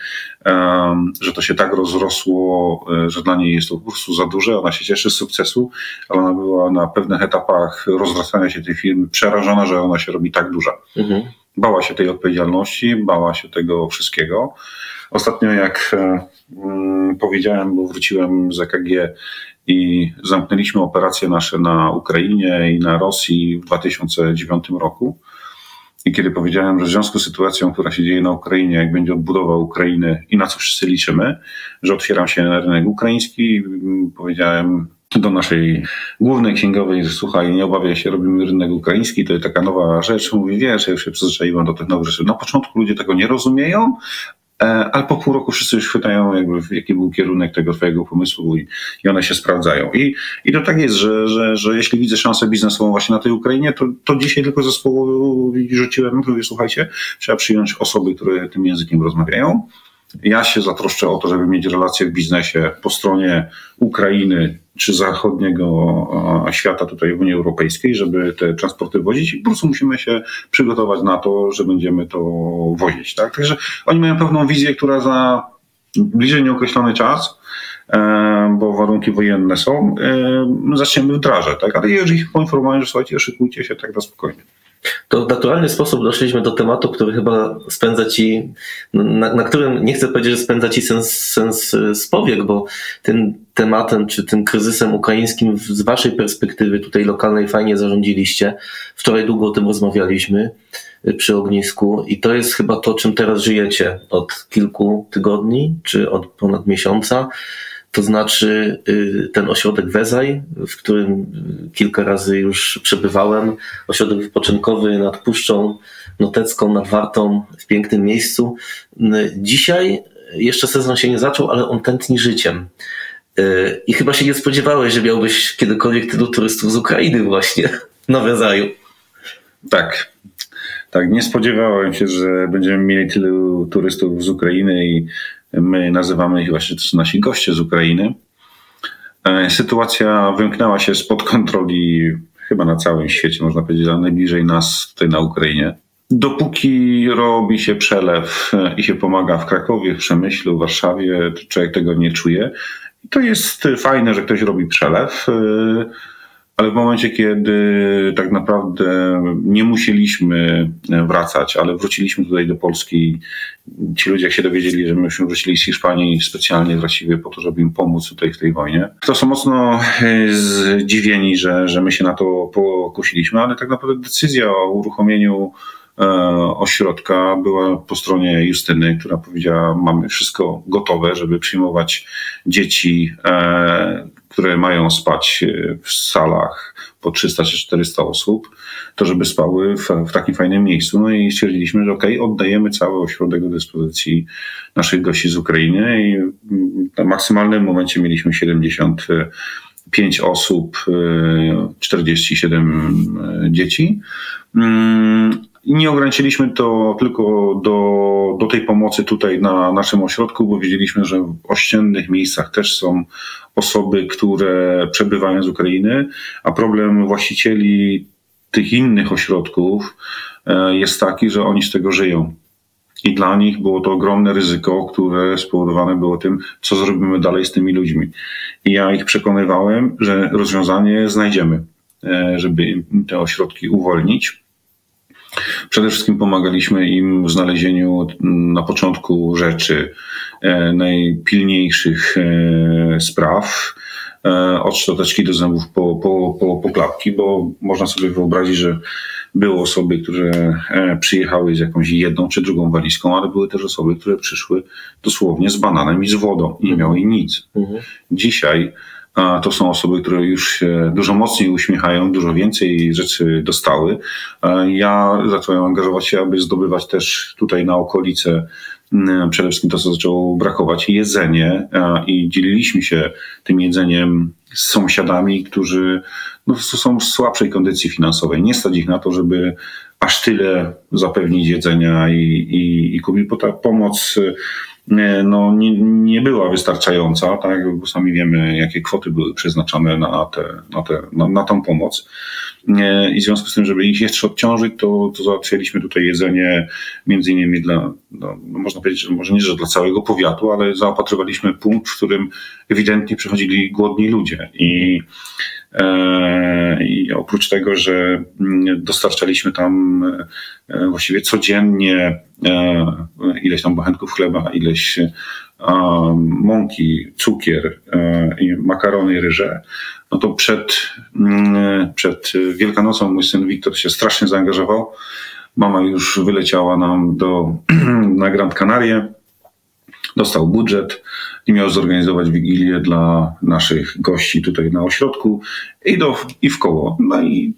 że to się tak rozrosło, e, że dla niej jest to po prostu za duże. Ona się cieszy z sukcesu, ale ona była na pewnych etapach rozrastania się tej firmy przerażona, że ona się robi tak duża. Mhm. Bała się tej odpowiedzialności, bała się tego wszystkiego. Ostatnio, jak e, mm, powiedziałem, bo wróciłem z EKG i zamknęliśmy operacje nasze na Ukrainie i na Rosji w 2009 roku. I kiedy powiedziałem, że w związku z sytuacją, która się dzieje na Ukrainie, jak będzie odbudowa Ukrainy i na co wszyscy liczymy, że otwieram się na rynek ukraiński, powiedziałem do naszej głównej księgowej, że słuchaj, nie obawiaj się, robimy rynek ukraiński, to jest taka nowa rzecz. Mówi, wiesz, ja już się przyzwyczaiłem do tych nowych rzeczy. Na początku ludzie tego nie rozumieją, ale po pół roku wszyscy już chwytają, jakby, jaki był kierunek tego twojego pomysłu i, i one się sprawdzają. I, i to tak jest, że, że, że jeśli widzę szansę biznesową właśnie na tej Ukrainie, to, to dzisiaj tylko zespołu rzuciłem, mówię, słuchajcie, trzeba przyjąć osoby, które tym językiem rozmawiają. Ja się zatroszczę o to, żeby mieć relacje w biznesie po stronie Ukrainy czy zachodniego świata tutaj w Unii Europejskiej, żeby te transporty wozić i po prostu musimy się przygotować na to, że będziemy to wozić. Tak? Także oni mają pewną wizję, która za bliżej nieokreślony czas, e, bo warunki wojenne są, e, zaczniemy wdrażać. Tak? Ale jeżeli ich poinformujemy, że słuchajcie, szykujcie się tak na spokojnie. To w naturalny sposób doszliśmy do tematu, który chyba spędza ci, na, na którym nie chcę powiedzieć, że spędza ci sens, sens spowiek, bo tym tematem czy tym kryzysem ukraińskim z waszej perspektywy tutaj lokalnej fajnie zarządziliście. Wczoraj długo o tym rozmawialiśmy przy ognisku i to jest chyba to, czym teraz żyjecie od kilku tygodni czy od ponad miesiąca. To znaczy y, ten ośrodek Wezaj, w którym kilka razy już przebywałem, ośrodek wypoczynkowy nad Puszczą Notecką, nad Wartą, w pięknym miejscu. Y, dzisiaj jeszcze sezon się nie zaczął, ale on tętni życiem. Y, I chyba się nie spodziewałeś, że miałbyś kiedykolwiek tylu turystów z Ukrainy właśnie na Wezaju. Tak, tak, nie spodziewałem się, że będziemy mieli tylu turystów z Ukrainy i my nazywamy ich właśnie też nasi goście z Ukrainy. E, sytuacja wymknęła się spod kontroli chyba na całym świecie, można powiedzieć, najbliżej nas tutaj na Ukrainie. Dopóki robi się przelew i się pomaga w Krakowie, w Przemyślu, w Warszawie, to człowiek tego nie czuje. I to jest fajne, że ktoś robi przelew. E, ale w momencie, kiedy tak naprawdę nie musieliśmy wracać, ale wróciliśmy tutaj do Polski, ci ludzie jak się dowiedzieli, że myśmy wrócili z Hiszpanii specjalnie właściwie po to, żeby im pomóc tutaj w tej wojnie, to są mocno e, zdziwieni, że, że my się na to pokusiliśmy, ale tak naprawdę decyzja o uruchomieniu e, ośrodka była po stronie Justyny, która powiedziała, mamy wszystko gotowe, żeby przyjmować dzieci, e, które mają spać e, w salach po 300 czy 400 osób, to żeby spały w, w takim fajnym miejscu. No i stwierdziliśmy, że okej, okay, oddajemy cały ośrodek do dyspozycji naszych gości z Ukrainy i w maksymalnym momencie mieliśmy 75 osób, 47 e, dzieci. Nie ograniczyliśmy to tylko do, do tej pomocy tutaj na naszym ośrodku, bo wiedzieliśmy, że w ościennych miejscach też są osoby, które przebywają z Ukrainy, a problem właścicieli tych innych ośrodków e, jest taki, że oni z tego żyją. I dla nich było to ogromne ryzyko, które spowodowane było tym, co zrobimy dalej z tymi ludźmi. I ja ich przekonywałem, że rozwiązanie znajdziemy, e, żeby te ośrodki uwolnić. Przede wszystkim pomagaliśmy im w znalezieniu na początku rzeczy e, najpilniejszych e, spraw, e, od szczoteczki do zębów po, po, po, po klapki, bo można sobie wyobrazić, że były osoby, które przyjechały z jakąś jedną czy drugą walizką, ale były też osoby, które przyszły dosłownie z bananem i z wodą i nie miały nic. Mhm. Dzisiaj to są osoby, które już się dużo mocniej uśmiechają, dużo więcej rzeczy dostały. Ja zacząłem angażować się, aby zdobywać też tutaj na okolice mm, przede wszystkim to, co zaczęło brakować, jedzenie i dzieliliśmy się tym jedzeniem z sąsiadami, którzy no, są w słabszej kondycji finansowej. Nie stać ich na to, żeby aż tyle zapewnić jedzenia i, i, i kupić, bo ta pomoc no, nie, nie była wystarczająca, tak? bo sami wiemy, jakie kwoty były przeznaczone na, te, na, te, na, na tą pomoc. I w związku z tym, żeby ich jeszcze odciążyć, to, to załatwialiśmy tutaj jedzenie między innymi dla, no, no można powiedzieć, że może nie, że dla całego powiatu, ale zaopatrywaliśmy punkt, w którym ewidentnie przychodzili głodni ludzie. I E, I oprócz tego, że mm, dostarczaliśmy tam e, właściwie codziennie e, ileś tam bochenków chleba, ileś mąki, cukier makarony, ryże, no to przed, mm, przed Wielkanocą mój syn Wiktor się strasznie zaangażował. Mama już wyleciała nam do, na Grand Canarie, dostał budżet i miał zorganizować wigilię dla naszych gości tutaj na ośrodku i, do, i w koło. No i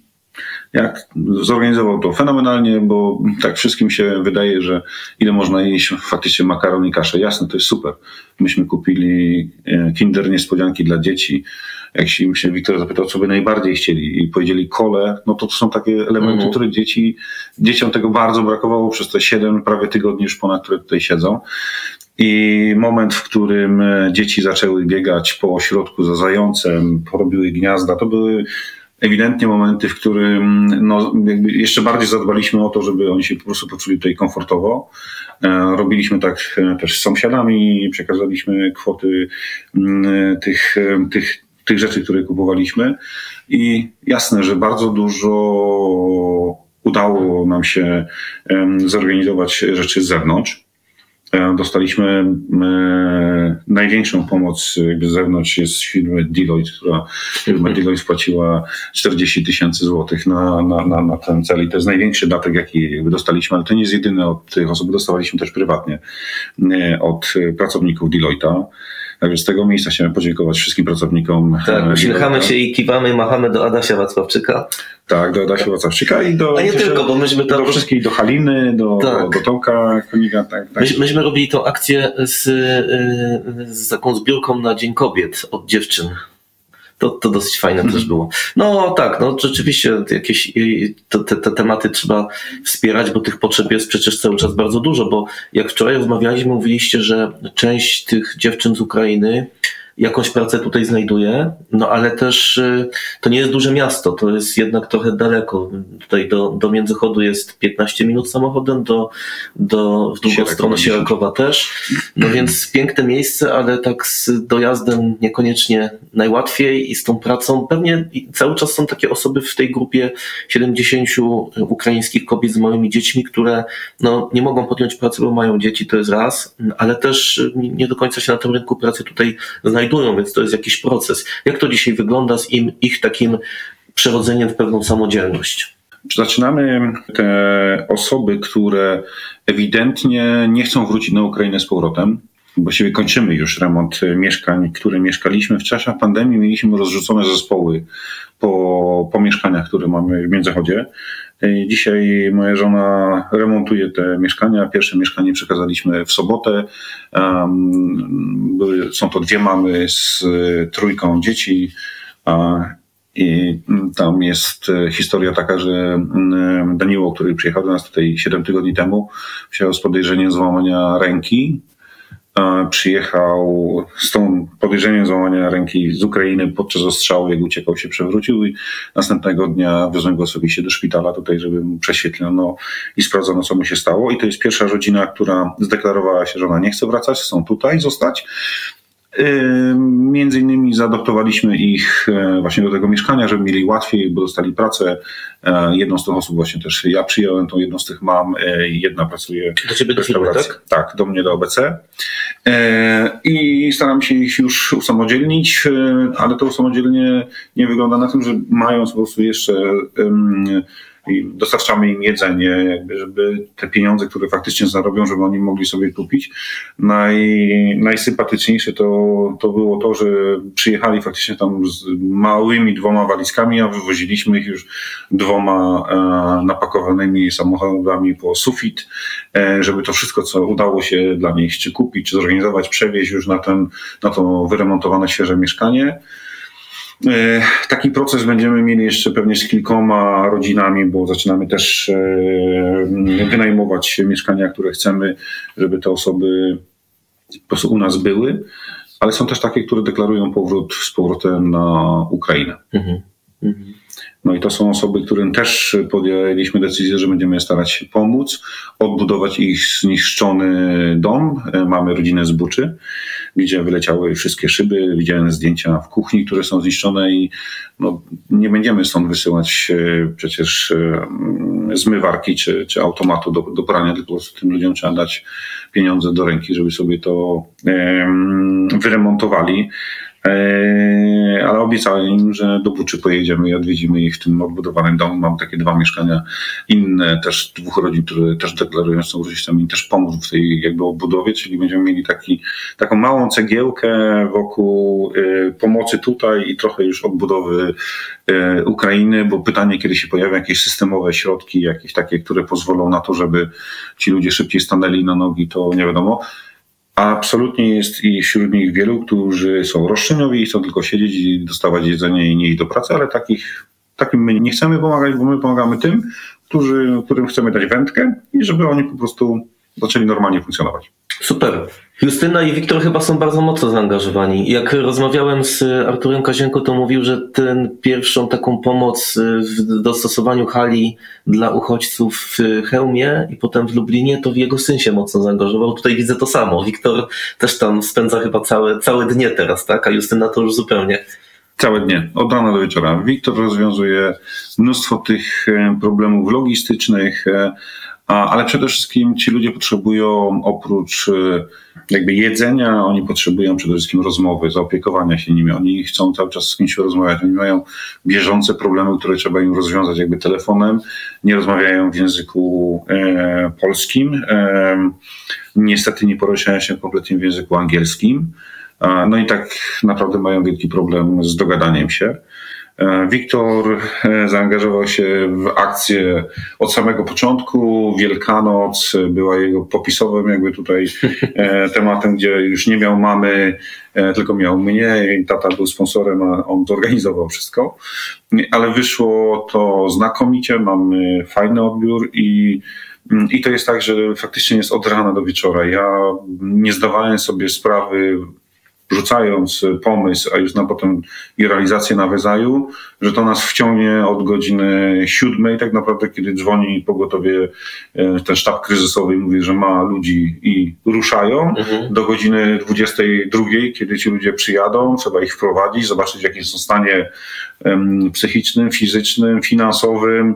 jak zorganizował to fenomenalnie, bo tak wszystkim się wydaje, że ile można jeść faktycznie makaron i kaszę. Jasne, to jest super. Myśmy kupili e, kinder niespodzianki dla dzieci. Jak się, się Wiktor zapytał, co by najbardziej chcieli i powiedzieli kole, no to to są takie elementy, mhm. które dzieci, dzieciom tego bardzo brakowało przez te 7 prawie tygodni już ponad, które tutaj siedzą. I moment, w którym e, dzieci zaczęły biegać po ośrodku za zającem, porobiły gniazda, to były ewidentnie momenty, w którym no, jeszcze bardziej zadbaliśmy o to, żeby oni się po prostu poczuli tutaj komfortowo. E, robiliśmy tak e, też z sąsiadami, przekazaliśmy kwoty mm, tych, tych, tych rzeczy, które kupowaliśmy. I jasne, że bardzo dużo udało nam się zorganizować rzeczy z zewnątrz. E, Dostaliśmy e, największą pomoc jakby z zewnątrz jest z firmy Deloitte, która firma Deloitte wpłaciła 40 tysięcy złotych na, na, na, na ten cel i to jest największy datek, jaki dostaliśmy, ale to nie jest jedyny od tych osób, dostawaliśmy też prywatnie e, od pracowników Deloitte'a. Także z tego miejsca chciałem podziękować wszystkim pracownikom. Tak, e, uśmiechamy Deloitte'a. się i kiwamy, machamy do Adasia Wacławczyka. Tak, do Adasia Wacławczyka i do, A nie tylko, bo myśmy tam... do wszystkich, do Haliny, do, Tak. do Tomka Koniga. Tak, tak. Myśmy, myśmy robili tą akcję z, y, z taką zbiórką na Dzień Kobiet od dziewczyn. To, to dosyć fajne też było. No tak, no rzeczywiście jakieś to, te, te tematy trzeba wspierać, bo tych potrzeb jest przecież cały czas bardzo dużo, bo jak wczoraj rozmawialiśmy, mówiliście, że część tych dziewczyn z Ukrainy jakąś pracę tutaj znajduje, no ale też y, to nie jest duże miasto, to jest jednak trochę daleko. Tutaj do, do Międzychodu jest 15 minut samochodem, do, do w drugą stronę 10. Sierakowa też. No więc piękne miejsce, ale tak z dojazdem niekoniecznie najłatwiej i z tą pracą. Pewnie cały czas są takie osoby w tej grupie 70 ukraińskich kobiet z małymi dziećmi, które no, nie mogą podjąć pracy, bo mają dzieci, to jest raz, ale też nie do końca się na tym rynku pracy tutaj znajdują, więc to jest jakiś proces. Jak to dzisiaj wygląda z im, ich takim przerodzeniem w pewną samodzielność? Zaczynamy te osoby, które ewidentnie nie chcą wrócić na Ukrainę z powrotem. Właściwie kończymy już remont mieszkań, które mieszkaliśmy. W czasie pandemii mieliśmy rozrzucone zespoły po, po mieszkaniach, które mamy w Międzychodzie. Dzisiaj moja żona remontuje te mieszkania. Pierwsze mieszkanie przekazaliśmy w sobotę. Są to dwie mamy z trójką dzieci. I tam jest historia taka, że mm, Daniło, który przyjechał do nas tutaj 7 tygodni temu, wziął z podejrzeniem złamania ręki. Przyjechał z tą podejrzeniem złamania ręki z Ukrainy podczas ostrzału, jak uciekał się przewrócił i następnego dnia wiozłem go osobiście do szpitala tutaj, żeby mu prześwietlono i sprawdzono, co mu się stało. I to jest pierwsza rodzina, która zdeklarowała się, że ona nie chce wracać, chcą tutaj zostać. Yy, Między innymi zaadoptowaliśmy ich e, właśnie do tego mieszkania, żeby mieli łatwiej, bo dostali pracę. E, Jedną z tych osób właśnie też ja przyjąłem, tą jedną z tych mam, e, jedna pracuje Do ciebie w do firmy, restauracji. tak? Tak, do mnie do ABC. E, I staram się ich już usamodzielnić, ale to usamodzielnie nie wygląda na tym, że mając po prostu jeszcze i dostarczamy im jedzenie, jakby, żeby te pieniądze, które faktycznie zarobią, żeby oni mogli sobie kupić. Naj, najsympatyczniejsze to, to było to, że przyjechali faktycznie tam z małymi dwoma walizkami, a wywoziliśmy ich już dwoma e, napakowanymi samochodami po sufit, e, żeby to wszystko, co udało się dla nich czy kupić, czy zorganizować, przewieźć już na, ten, na to wyremontowane świeże mieszkanie. E, Taki proces będziemy mieli jeszcze pewnie z kilkoma rodzinami, bo zaczynamy też e, wynajmować mieszkania, które chcemy, żeby te osoby po prostu u nas były, ale są też takie, które deklarują powrót z powrotem na Ukrainę. Mhm. Mhm. No i to są osoby, którym też podjęliśmy decyzję, że będziemy starać się pomóc, odbudować ich zniszczony dom. Mamy rodzinę z Buczy, gdzie wyleciały wszystkie szyby. Widziałem zdjęcia w kuchni, które są zniszczone i no, nie będziemy stąd wysyłać e, przecież e, mm, zmywarki czy, czy automatu do, do prania, tylko po prostu tym ludziom trzeba dać pieniądze do ręki, żeby sobie to em, wyremontowali. Eee, ale obiecałem im, że do Buczy pojedziemy i odwiedzimy ich w tym odbudowanym domu. Mam takie dwa mieszkania inne, też dwóch rodzin, które też deklarują, są rodzicami, też pomóc w tej jakby odbudowie, czyli będziemy mieli taki, taką małą cegiełkę wokół e, pomocy tutaj i trochę już odbudowy e, Ukrainy, bo pytanie, kiedy się pojawią jakieś systemowe środki, jakieś takie, które pozwolą na to, żeby ci ludzie szybciej stanęli na nogi, to nie wiadomo. Absolutnie jest i wśród nich wielu, którzy są roszczeniowi i chcą tylko siedzieć i dostawać jedzenie i nie iść do pracy, ale takich, takim my nie chcemy pomagać, bo my pomagamy tym, którzy, którym chcemy dać wędkę i żeby oni po prostu zaczęli normalnie funkcjonować. Super. Justyna i Wiktor chyba są bardzo mocno zaangażowani. Jak rozmawiałem z Arturem Kazienko, to mówił, że ten pierwszą taką pomoc w dostosowaniu hali dla uchodźców w Chełmie i potem w Lublinie, to jego syn się mocno zaangażował. Tutaj widzę to samo. Wiktor też tam spędza chyba całe, całe dnie teraz, tak? A Justyna to już zupełnie. Całe dnie, od rana do wieczora. Wiktor rozwiązuje mnóstwo tych e, problemów logistycznych, e, ale przede wszystkim ci ludzie potrzebują oprócz e, jakby jedzenia, oni potrzebują przede wszystkim rozmowy, zaopiekowania się nimi. Oni chcą cały czas z kimś rozmawiać. Oni mają bieżące problemy, które trzeba im rozwiązać jakby telefonem. Nie rozmawiają w języku e, polskim. E, niestety nie poruszają się kompletnie w języku angielskim. A, No i tak naprawdę mają wielki problem z dogadaniem się. E, Wiktor e, zaangażował się w akcję od samego początku. Wielkanoc była jego popisowym jakby tutaj e, tematem, gdzie już nie miał mamy, tylko miał mnie i tata był sponsorem, a on zorganizował wszystko. Ale wyszło to znakomicie, mamy fajny odbiór i i to jest tak, że faktycznie jest od rana do wieczora. Ja nie zdawałem sobie sprawy, rzucając pomysł, a już na potem i realizację na Wezaju, że to nas wciągnie od godziny siódmej, tak naprawdę, kiedy dzwoni pogotowie, e, ten sztab kryzysowy i mówi, że ma ludzi i ruszają, Mhm. do godziny 22, kiedy ci ludzie przyjadą, trzeba ich wprowadzić, zobaczyć, w jakim są stanie psychicznym, fizycznym, finansowym,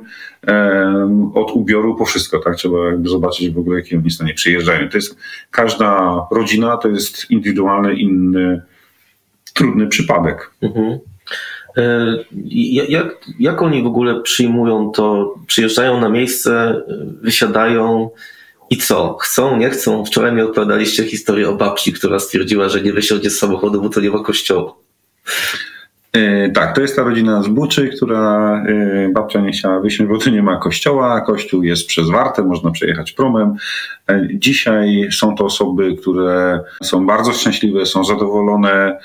od ubioru po wszystko, tak? Trzeba jakby zobaczyć w ogóle, jakim oni stanie przyjeżdżają. To jest każda rodzina, to jest indywidualny, inny, trudny przypadek. Mhm. E, ja- Jak, jak oni w ogóle przyjmują to? Przyjeżdżają na miejsce, wysiadają i co? Chcą, nie chcą? Wczoraj mi opowiadaliście historię o babci, która stwierdziła, że nie wysiądzie z samochodu, bo to nie ma kościoła. E, Tak, to jest ta rodzina z Buczy, która e, babcia nie chciała wysiąść, bo tu nie ma kościoła. Kościół jest przez Wartę, można przejechać promem. E, Dzisiaj są to osoby, które są bardzo szczęśliwe, są zadowolone.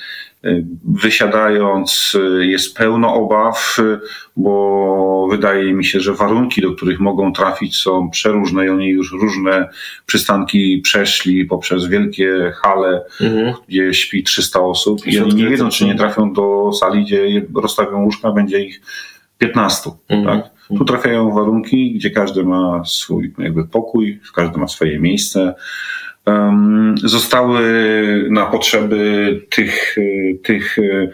Wysiadając e, jest pełno obaw, e, bo wydaje mi się, że warunki, do których mogą trafić są przeróżne i oni już różne przystanki przeszli poprzez wielkie hale, Mhm. gdzie śpi 300 osób i oni nie wiedzą, czy nie trafią do sali, gdzie rozstawią łóżka, będzie ich 15. Mhm. Tak? Tu trafiają w warunki, gdzie każdy ma swój jakby pokój, każdy ma swoje miejsce. Zostały na potrzeby tych, y, tych y,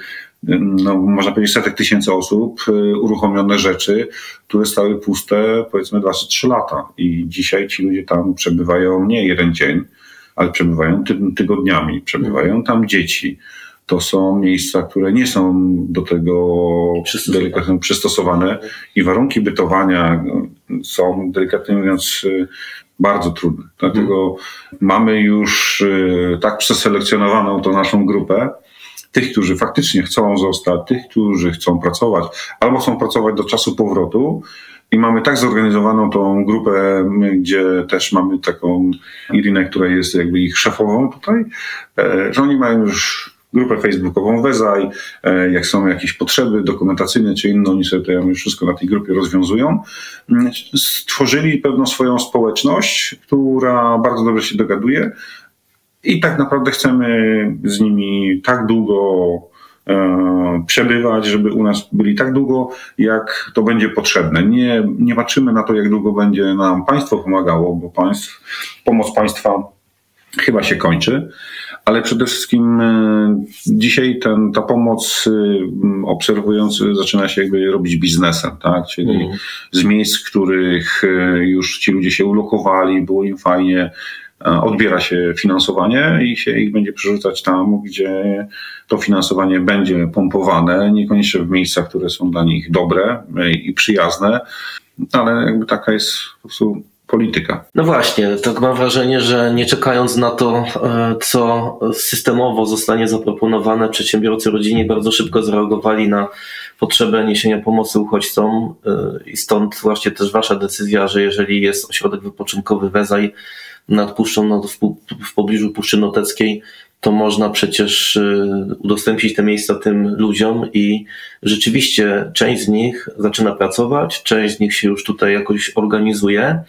no, można powiedzieć, setek tysięcy osób y, uruchomione rzeczy, które stały puste powiedzmy 2 czy 3 lata. I dzisiaj ci ludzie tam przebywają nie jeden dzień, ale przebywają ty, tygodniami, przebywają tam dzieci. To są miejsca, które nie są do tego Przystosowane. delikatnie przystosowane i warunki bytowania no, są, delikatnie mówiąc, bardzo trudne. Dlatego mamy już y, tak przeselekcjonowaną tą naszą grupę, tych, którzy faktycznie chcą zostać, tych, którzy chcą pracować, albo chcą pracować do czasu powrotu. I mamy tak zorganizowaną tą grupę, gdzie też mamy taką Irinę, która jest jakby ich szefową tutaj, e, że oni mają już grupę facebookową Wezaj, e, jak są jakieś potrzeby dokumentacyjne czy inne, oni sobie to wszystko na tej grupie rozwiązują. Mm, Stworzyli pewną swoją społeczność, która bardzo dobrze się dogaduje i tak naprawdę chcemy z nimi tak długo e, przebywać, żeby u nas byli tak długo, jak to będzie potrzebne. Nie, nie patrzymy na to, jak długo będzie nam państwo pomagało, bo państw, pomoc państwa chyba się kończy, ale przede wszystkim e, dzisiaj ten, ta pomoc e, obserwując zaczyna się jakby robić biznesem, tak? Czyli Mhm. z miejsc, w których e, już ci ludzie się ulokowali, było im fajnie, odbiera się finansowanie i się ich będzie przerzucać tam, gdzie to finansowanie będzie pompowane, niekoniecznie w miejscach, które są dla nich dobre i przyjazne, ale jakby taka jest po prostu polityka. No właśnie, tak mam wrażenie, że nie czekając na to, e, co systemowo zostanie zaproponowane, przedsiębiorcy rodzinni bardzo szybko zareagowali na potrzebę niesienia pomocy uchodźcom e, i stąd właśnie też wasza decyzja, że jeżeli jest ośrodek wypoczynkowy Wezaj nad Puszczą, no, w, w pobliżu Puszczy Noteckiej, to można przecież e, udostępnić te miejsca tym ludziom i rzeczywiście część z nich zaczyna pracować, część z nich się już tutaj jakoś organizuje,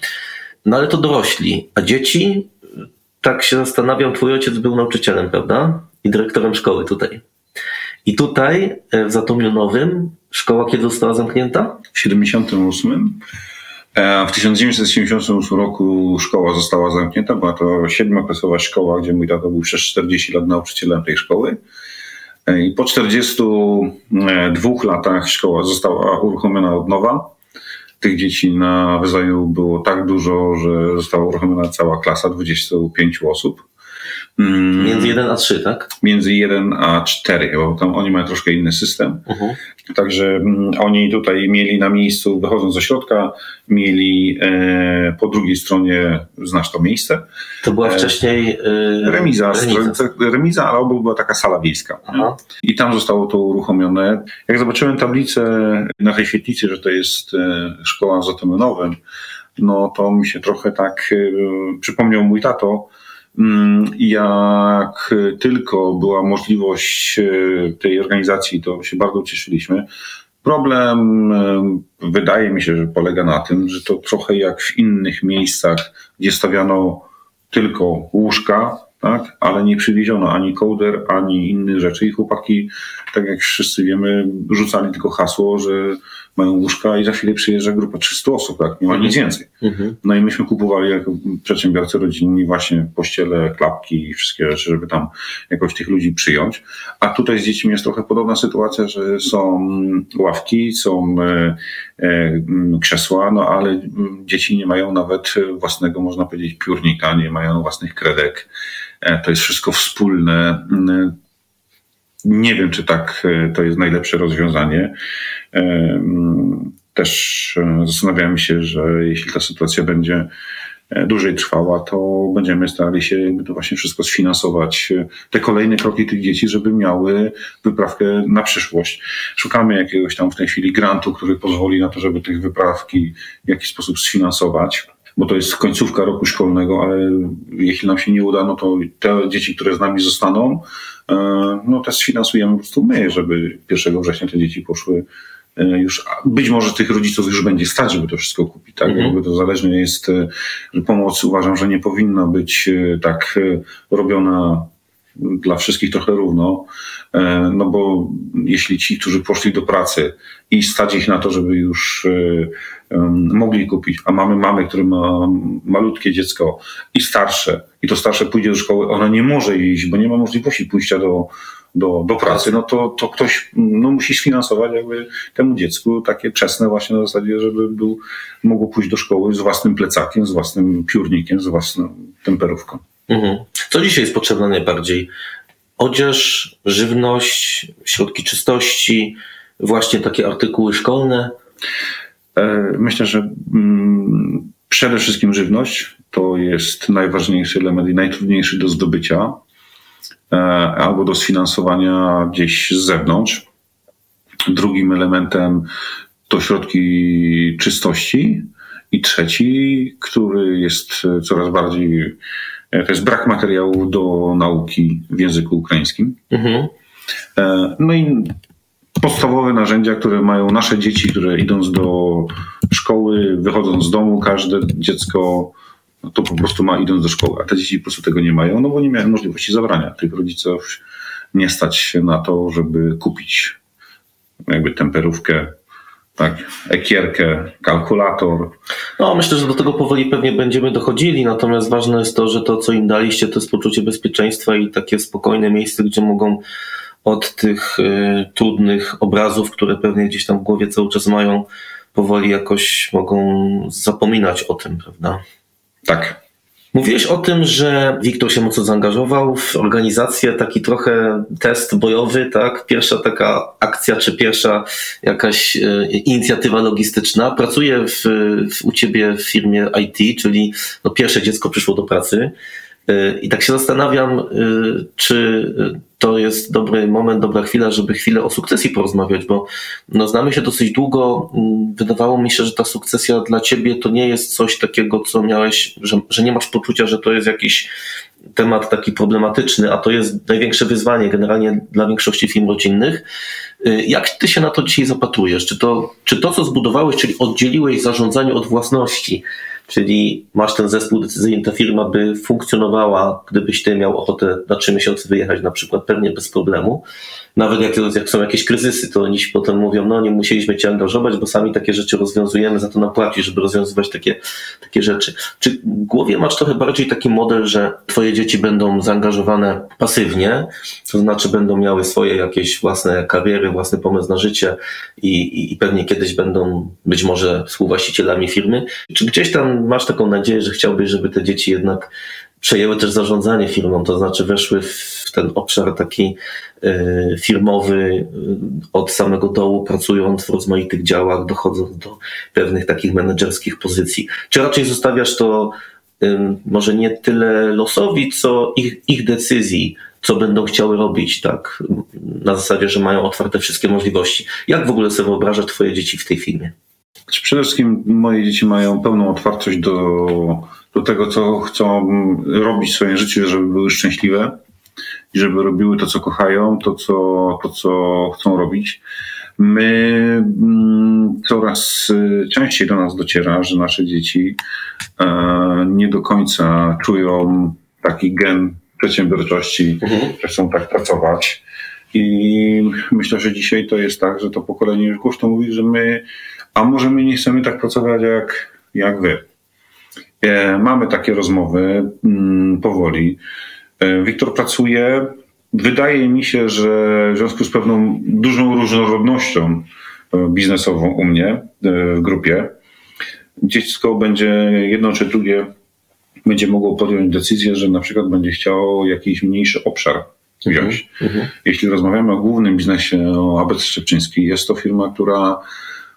no ale to dorośli, a dzieci, tak się zastanawiam, twój ojciec był nauczycielem, prawda? I dyrektorem szkoły tutaj. I tutaj e, w Zatomiu Nowym szkoła kiedy została zamknięta? W 78 e, w 1978 roku szkoła została zamknięta. Była to siedmioklasowa szkoła, gdzie mój tata był przez 40 lat nauczycielem tej szkoły. E, I po 42 latach szkoła została uruchomiona od nowa. Tych dzieci na wyzaju było tak dużo, że została uruchomiona cała klasa 25 osób. Mm, Między 1 a 3, tak? między 1 a 4, bo tam oni mają troszkę inny system. Mhm. Także mm, oni tutaj mieli na miejscu, wychodząc ze środka, mieli e, po drugiej stronie, znasz to miejsce, To była E, wcześniej yy, remiza, remiza. remiza ale obok była taka sala wiejska. Aha. I tam zostało to uruchomione. Jak zobaczyłem tablicę na tej świetlicy, że to jest e, szkoła w Zatomynowym, no to mi się trochę tak e, przypomniał mój tato, Jak tylko była możliwość e, tej organizacji, to się bardzo cieszyliśmy. Problem e, wydaje mi się, że polega na tym, że to trochę jak w innych miejscach, gdzie stawiano tylko łóżka, tak, ale nie przywieziono ani kołder, ani innych rzeczy. I chłopaki, tak jak wszyscy wiemy, rzucali tylko hasło, że mają łóżka i za chwilę przyjeżdża grupa 300 osób, tak, nie ma nic więcej. Mhm. No i myśmy kupowali jako przedsiębiorcy rodzinni właśnie pościele, klapki i wszystkie rzeczy, żeby tam jakoś tych ludzi przyjąć. A tutaj z dziećmi jest trochę podobna sytuacja, że są ławki, są e, e, krzesła, no ale dzieci nie mają nawet własnego, można powiedzieć, piórnika, nie mają własnych kredek. E, To jest wszystko wspólne. Nie wiem, czy tak e, to jest najlepsze rozwiązanie. E, Też e, zastanawiałem się, że jeśli ta sytuacja będzie dłużej trwała, to będziemy starali się to właśnie wszystko sfinansować, te kolejne kroki tych dzieci, żeby miały wyprawkę na przyszłość. Szukamy jakiegoś tam w tej chwili grantu, który pozwoli na to, żeby tych wyprawki w jakiś sposób sfinansować. Bo to jest końcówka roku szkolnego, ale jeśli nam się nie uda, no to te dzieci, które z nami zostaną, e, no te sfinansujemy po prostu my, żeby 1 września te dzieci poszły e, już, być może tych rodziców już będzie stać, żeby to wszystko kupić, tak? Mhm. Jakby to zależnie jest, e, pomoc uważam, że nie powinna być tak robiona dla wszystkich trochę równo, e, no bo jeśli ci, którzy poszli do pracy i stać ich na to, żeby już e, mogli kupić, a mamy mamę, która ma malutkie dziecko i starsze, i to starsze pójdzie do szkoły, ona nie może iść, bo nie ma możliwości pójścia do, do, do pracy, no to, to ktoś no, musi sfinansować jakby temu dziecku takie czesne właśnie na zasadzie, żeby był, mogło pójść do szkoły z własnym plecakiem, z własnym piórnikiem, z własną temperówką. Mhm. Co dzisiaj jest potrzebne najbardziej? Odzież, żywność, środki czystości, właśnie takie artykuły szkolne. E, Myślę, że mm, przede wszystkim żywność to jest najważniejszy element i najtrudniejszy do zdobycia e, albo do sfinansowania gdzieś z zewnątrz. Drugim elementem to środki czystości. I trzeci, który jest coraz bardziej, to jest brak materiału do nauki w języku ukraińskim. Mhm. E, No i podstawowe narzędzia, które mają nasze dzieci, które idąc do szkoły, wychodząc z domu, każde dziecko no to po prostu ma idąc do szkoły, a te dzieci po prostu tego nie mają, no bo nie miałem możliwości zabrania. Tych rodziców nie stać się na to, żeby kupić jakby temperówkę, tak, ekierkę, kalkulator, No, myślę, że do tego powoli pewnie będziemy dochodzili, natomiast ważne jest to, że to, co im daliście, to jest poczucie bezpieczeństwa i takie spokojne miejsce, gdzie mogą od tych y, trudnych obrazów, które pewnie gdzieś tam w głowie cały czas mają, powoli jakoś mogą zapominać o tym, prawda? tak, Mówiłeś o tym, że Wiktor się mocno zaangażował w organizację, taki trochę test bojowy, tak? Pierwsza taka akcja, czy pierwsza jakaś e, inicjatywa logistyczna. Pracuję w, w, u ciebie w firmie IT, czyli no, pierwsze dziecko przyszło do pracy. E, I tak się zastanawiam, e, czy to jest dobry moment, dobra chwila, żeby chwilę o sukcesji porozmawiać, bo no, znamy się dosyć długo. Mm, Wydawało mi się, że ta sukcesja dla ciebie to nie jest coś takiego, co miałeś, że, że nie masz poczucia, że to jest jakiś temat taki problematyczny, a to jest największe wyzwanie generalnie dla większości firm rodzinnych. Y, Jak ty się na to dzisiaj zapatrujesz? Czy to, czy to co zbudowałeś, czyli oddzieliłeś zarządzanie od własności, Czyli masz ten zespół decyzyjny, ta firma by funkcjonowała, gdybyś ty miał ochotę na trzy miesiące wyjechać na przykład, pewnie bez problemu. Nawet jak, jak są jakieś kryzysy, to oni potem mówią, no nie musieliśmy cię angażować, bo sami takie rzeczy rozwiązujemy, za to nam płacisz, żeby rozwiązywać takie, takie rzeczy. Czy w głowie masz trochę bardziej taki model, że twoje dzieci będą zaangażowane pasywnie, to znaczy będą miały swoje jakieś własne kariery, własny pomysł na życie i, i, pewnie kiedyś będą być może współwłaścicielami firmy? Czy gdzieś tam masz taką nadzieję, że chciałbyś, żeby te dzieci jednak przejęły też zarządzanie firmą, to znaczy weszły w ten obszar taki y, firmowy y, od samego dołu, pracując w rozmaitych działach, dochodząc do pewnych takich menedżerskich pozycji. Czy raczej zostawiasz to może nie tyle losowi, co ich, ich decyzji, co będą chciały robić, tak? Na zasadzie, że mają otwarte wszystkie możliwości. Jak w ogóle sobie wyobrażasz twoje dzieci w tej firmie? Znaczy, przede wszystkim moje dzieci mają pełną otwartość do, do tego, co chcą robić w swoim życiu, żeby były szczęśliwe i żeby robiły to, co kochają, to, co, to, co chcą robić. My mm, coraz y, częściej do nas dociera, że nasze dzieci e, nie do końca czują taki gen przedsiębiorczości, Mhm. że chcą tak pracować. I myślę, że dzisiaj to jest tak, że to pokolenie już głośno mówi, że my, a może my nie chcemy tak pracować jak, jak wy. E, mamy takie rozmowy mm, powoli. E, Wiktor pracuje. Wydaje mi się, że w związku z pewną dużą różnorodnością e, biznesową u mnie e, w grupie, dziecko będzie jedno czy drugie będzie mogło podjąć decyzję, że na przykład będzie chciało jakiś mniejszy obszar wziąć. Mhm. Jeśli rozmawiamy o głównym biznesie, o ABC Szczepczyński, jest to firma, która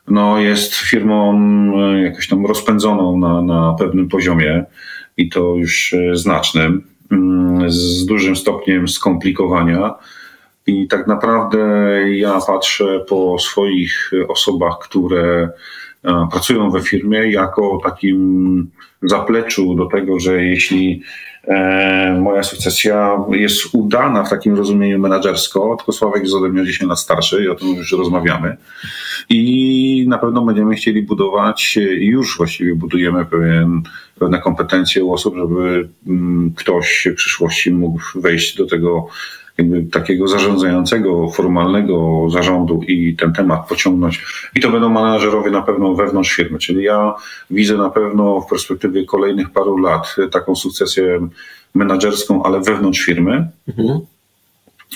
no, jest firmą e, jakoś tam rozpędzoną na, na pewnym poziomie i to już znacznym, z dużym stopniem skomplikowania. I tak naprawdę ja patrzę po swoich osobach, które pracują we firmie, jako takim zapleczu do tego, że jeśli e, moja sukcesja jest udana w takim rozumieniu menedżersko, tylko Sławek jest ode mnie o 10 lat starszy i o tym już rozmawiamy. I na pewno będziemy chcieli budować, już właściwie budujemy pewien, pewne kompetencje u osób, żeby mm, ktoś w przyszłości mógł wejść do tego jakby takiego zarządzającego, formalnego zarządu i ten temat pociągnąć. I to będą menadżerowie na pewno wewnątrz firmy. Czyli ja widzę na pewno w perspektywie kolejnych paru lat taką sukcesję menadżerską, ale wewnątrz firmy, Mhm.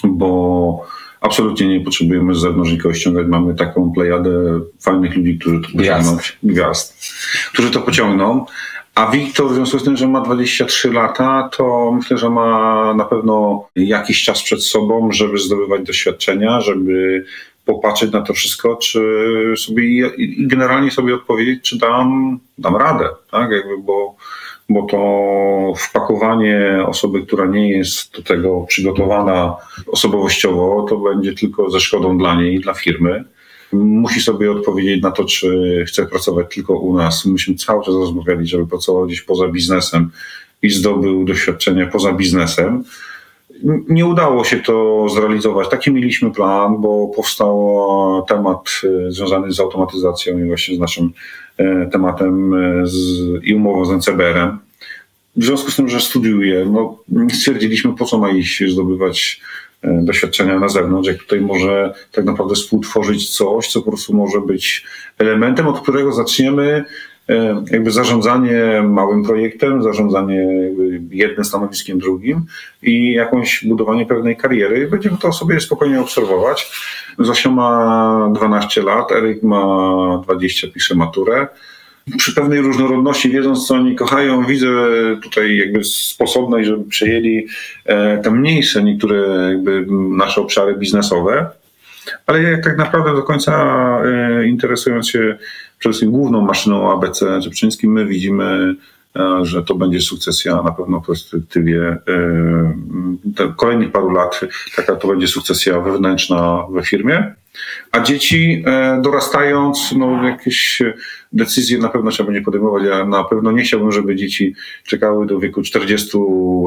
bo absolutnie nie potrzebujemy z zewnątrz nikogo ściągać. Mamy taką plejadę fajnych ludzi, którzy to Gwiazd. pociągną. Gwiazd. Którzy to pociągną. A Wiktor, w związku z tym, że ma 23 lata, to myślę, że ma na pewno jakiś czas przed sobą, żeby zdobywać doświadczenia, żeby popatrzeć na to wszystko, czy sobie i generalnie sobie odpowiedzieć, czy dam, dam radę, tak? Jakby, bo, bo to wpakowanie osoby, która nie jest do tego przygotowana osobowościowo, to będzie tylko ze szkodą dla niej i dla firmy. Musi sobie odpowiedzieć na to, czy chce pracować tylko u nas. Myśmy cały czas rozmawiali, żeby pracował gdzieś poza biznesem i zdobył doświadczenie poza biznesem. Nie udało się to zrealizować. Taki mieliśmy plan, bo powstał temat e, związany z automatyzacją i właśnie z naszym e, tematem e, z, i umową z NCBR-em. W związku z tym, że studiuję, no, stwierdziliśmy, po co ma iść zdobywać doświadczenia na zewnątrz, jak tutaj może tak naprawdę współtworzyć coś, co po prostu może być elementem, od którego zaczniemy e, jakby zarządzanie małym projektem, zarządzanie jednym stanowiskiem drugim i jakąś budowanie pewnej kariery. Będziemy to sobie spokojnie obserwować. Zosia ma 12 lat, Eryk ma 20, pisze maturę przy pewnej różnorodności, wiedząc co oni kochają, widzę tutaj jakby sposobność, żeby przejęli e, te mniejsze niektóre jakby nasze obszary biznesowe, ale jak tak naprawdę do końca e, interesując się przede wszystkim główną maszyną ABC Rzepczyńskim, my widzimy, że to będzie sukcesja na pewno w perspektywie e, kolejnych paru lat, taka to będzie sukcesja wewnętrzna we firmie. A dzieci e, dorastając, no jakieś decyzje na pewno trzeba będzie podejmować. Ja na pewno nie chciałbym, żeby dzieci czekały do wieku 40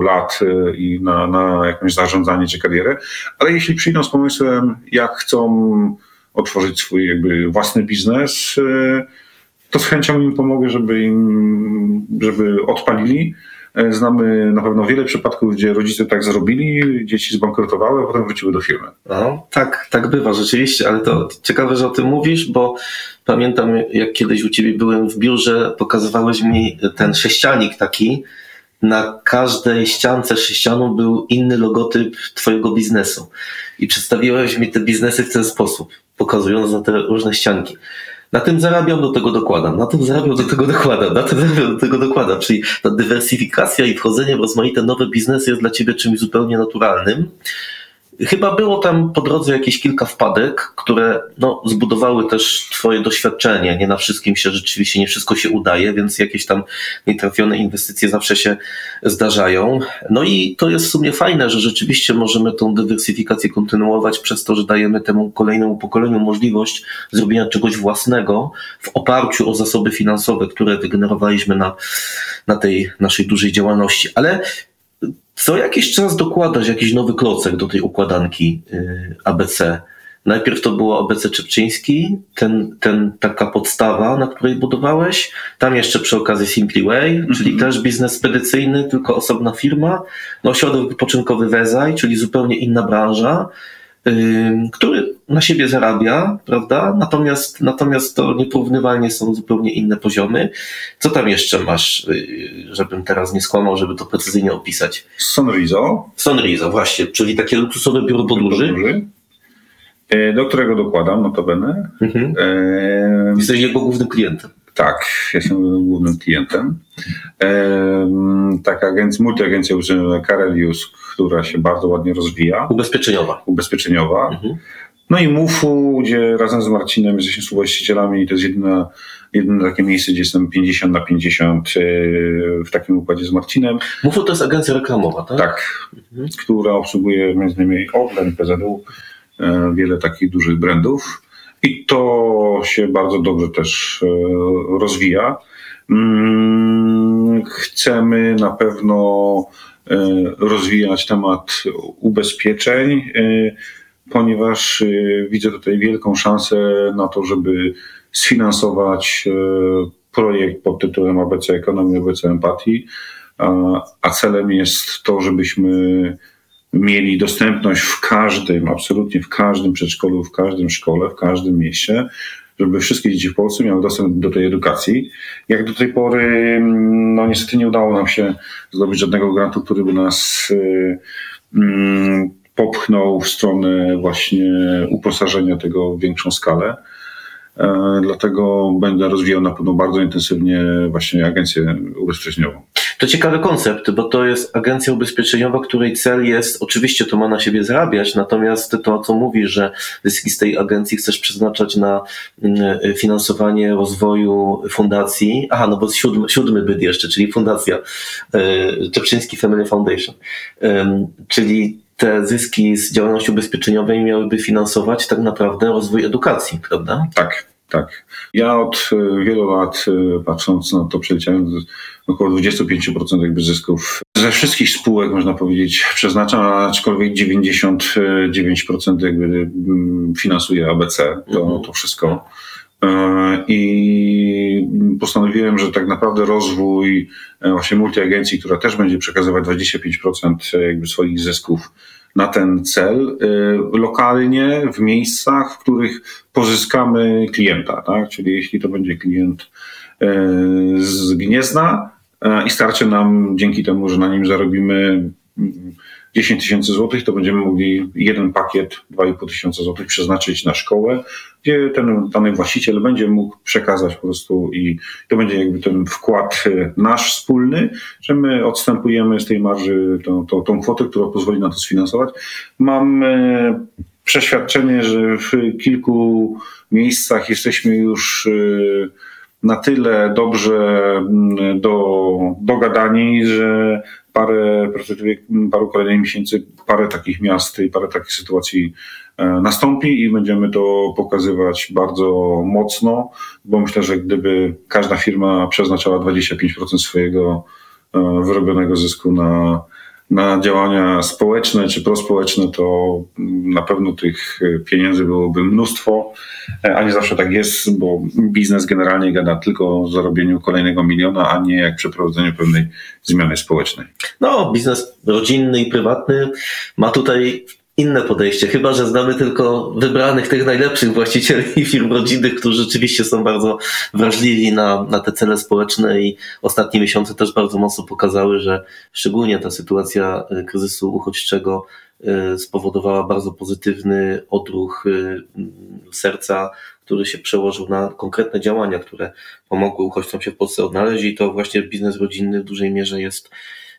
lat e, i na, na jakieś zarządzanie czy karierę, ale jeśli przyjdą z pomysłem, jak chcą otworzyć swój jakby własny biznes, e, to z chęcią im pomogę, żeby im, żeby odpalili. E, Znamy na pewno wiele przypadków, gdzie rodzice tak zrobili, dzieci zbankrutowały, a potem wróciły do firmy. No, tak, tak bywa rzeczywiście, ale to ciekawe, że o tym mówisz, bo pamiętam jak kiedyś u ciebie byłem w biurze, pokazywałeś mi ten sześcianik taki, na każdej ściance sześcianu był inny logotyp twojego biznesu i przedstawiłeś mi te biznesy w ten sposób, pokazując na te różne ścianki. Na tym zarabiam, do tego dokładam, na tym zarabiam, do tego dokładam, na tym zarabiam, do tego dokładam. Czyli ta dywersyfikacja i wchodzenie w rozmaite nowe biznesy jest dla ciebie czymś zupełnie naturalnym. Chyba było tam po drodze jakieś kilka wpadek, które no, zbudowały też Twoje doświadczenie. Nie na wszystkim się rzeczywiście, nie wszystko się udaje, więc jakieś tam nietrafione inwestycje zawsze się zdarzają. No i to jest w sumie fajne, że rzeczywiście możemy tą dywersyfikację kontynuować przez to, że dajemy temu kolejnemu pokoleniu możliwość zrobienia czegoś własnego w oparciu o zasoby finansowe, które wygenerowaliśmy na, na tej naszej dużej działalności. Ale co jakiś czas dokładasz jakiś nowy klocek do tej układanki y, ABC. Najpierw to było ABC Czepczyński, ten, ten, taka podstawa, na której budowałeś. Tam jeszcze przy okazji Simply Way, czyli też biznes spedycyjny, tylko osobna firma. No, ośrodek wypoczynkowy Wezaj, czyli zupełnie inna branża, który na siebie zarabia, prawda? Natomiast, natomiast to nieporównywalnie są zupełnie inne poziomy. Co tam jeszcze masz, y, żebym teraz nie skłamał, żeby to precyzyjnie opisać? Sonrizo, Sonrizo, właśnie, czyli takie luksusowe biuro podróży. e, do którego dokładam notabene. Mhm. E, Jesteś jego głównym klientem. Tak, ja jestem głównym klientem. Taka agencja, multiagencja Karelius, która się bardzo ładnie rozwija, Ubezpieczeniowa. ubezpieczeniowa. Mhm. No i MUFU, gdzie razem z Marcinem jesteśmy współwłaścicielami i to jest jedyne, jedyne takie miejsce, gdzie jestem 50 na 50 e, w takim układzie z Marcinem. Mufo to jest agencja reklamowa, tak? Tak, Mhm. która obsługuje między innymi Orlen, PZU, e, wiele takich dużych brandów. I to się bardzo dobrze też e, rozwija. Mm, Chcemy na pewno e, rozwijać temat ubezpieczeń, e, ponieważ widzę tutaj wielką szansę na to, żeby sfinansować projekt pod tytułem ABC Ekonomii, ABC Empatii, a celem jest to, żebyśmy mieli dostępność w każdym, absolutnie w każdym przedszkolu, w każdym szkole, w każdym mieście, żeby wszystkie dzieci w Polsce miały dostęp do tej edukacji. Jak do tej pory, mm, no niestety nie udało nam się zdobyć żadnego grantu, który by nas y, mm, popchnął w stronę właśnie uposażenia tego w większą skalę. E, Dlatego będę rozwijał na pewno bardzo intensywnie właśnie agencję ubezpieczeniową. To ciekawy koncept, bo to jest agencja ubezpieczeniowa, której cel jest, oczywiście to ma na siebie zarabiać, natomiast to, co mówisz, że zyski z tej agencji chcesz przeznaczać na mm, finansowanie rozwoju fundacji. Aha, no bo siódmy, siódmy byt jeszcze, czyli fundacja e, Czepczyński Family Foundation. Czyli te zyski z działalności ubezpieczeniowej miałyby finansować tak naprawdę rozwój edukacji, prawda? Tak, tak. Ja od e, wielu lat, e, patrząc na to, przeliczając około 25% jakby zysków ze wszystkich spółek, można powiedzieć, przeznaczam, aczkolwiek 99% jakby mm, finansuje ABC, to, Mhm. to wszystko. E, I postanowiłem, że tak naprawdę rozwój e, właśnie multiagencji, która też będzie przekazywać 25% jakby swoich zysków na ten cel, e, lokalnie w miejscach, w których pozyskamy klienta, tak? Czyli jeśli to będzie klient e, z Gniezna e, i starczy nam dzięki temu, że na nim zarobimy 10 tysięcy złotych, to będziemy mogli jeden pakiet 2,5 tysiąca złotych przeznaczyć na szkołę, gdzie ten dany właściciel będzie mógł przekazać po prostu i to będzie jakby ten wkład e, nasz wspólny, że my odstępujemy z tej marży tą, tą, tą kwotę, która pozwoli na to sfinansować. Mam e, przeświadczenie, że w kilku miejscach jesteśmy już e, na tyle dobrze mm, do, dogadani, że parę, perspektywie paru kolejnych miesięcy, parę takich miast i parę takich sytuacji e, nastąpi i będziemy to pokazywać bardzo mocno, bo myślę, że gdyby każda firma przeznaczała 25% swojego e, wyrobionego zysku na, na działania społeczne czy prospołeczne, to na pewno tych pieniędzy byłoby mnóstwo, a nie zawsze tak jest, bo biznes generalnie gada tylko o zarobieniu kolejnego miliona, a nie jak przeprowadzeniu pewnej zmiany społecznej. No, biznes rodzinny i prywatny ma tutaj inne podejście, chyba że znamy tylko wybranych tych najlepszych właścicieli firm rodzinnych, którzy rzeczywiście są bardzo wrażliwi na, na te cele społeczne i ostatnie miesiące też bardzo mocno pokazały, że szczególnie ta sytuacja y, kryzysu uchodźczego y, spowodowała bardzo pozytywny odruch y, serca, który się przełożył na konkretne działania, które pomogły uchodźcom się w Polsce odnaleźć i to właśnie biznes rodzinny w dużej mierze jest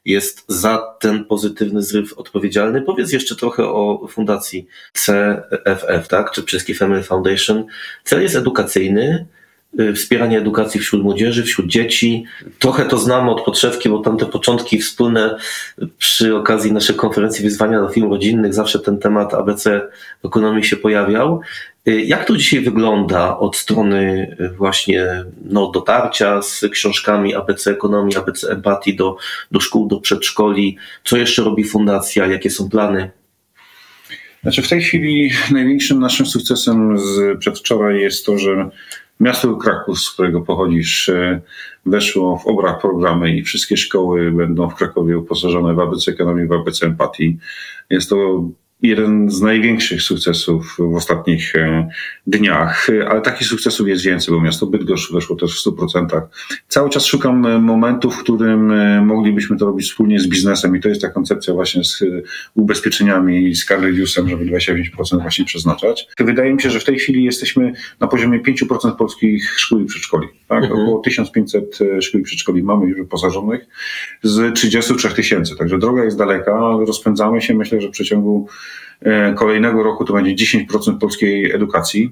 jest za ten pozytywny zryw odpowiedzialny. Powiedz jeszcze trochę o fundacji CFF, tak, czy Czeski Family Foundation. Cel jest edukacyjny, y, wspieranie edukacji wśród młodzieży, wśród dzieci. Trochę to znamy od podszewki, bo tam te początki wspólne przy okazji naszej konferencji wyzwania dla firm rodzinnych, zawsze ten temat ABC ekonomii się pojawiał. Y, jak to dzisiaj wygląda od strony y, właśnie no, dotarcia z książkami ABC Ekonomii, ABC Empatii do, do szkół, do przedszkoli? Co jeszcze robi fundacja? Jakie są plany? Znaczy w tej chwili największym naszym sukcesem z przedwczoraj jest to, że miasto Kraków, z którego pochodzisz, y, weszło w obrach programy i wszystkie szkoły będą w Krakowie uposażone w ABC Ekonomii, w ABC Empatii. Jest to jeden z największych sukcesów w ostatnich e, dniach, ale takich sukcesów jest więcej, bo miasto Bydgoszcz weszło też w 100%. Cały czas szukam e, momentu, w którym e, moglibyśmy to robić wspólnie z biznesem i to jest ta koncepcja właśnie z ubezpieczeniami i z Carrediusem, żeby 25% właśnie przeznaczać. Wydaje mi się, że w tej chwili jesteśmy na poziomie 5% polskich szkół i przedszkoli. Tak? Mhm. Około 1500 szkół i przedszkoli mamy już wyposażonych z 33 tysięcy, także droga jest daleka, rozpędzamy się. Myślę, że w przeciągu kolejnego roku to będzie 10% polskiej edukacji.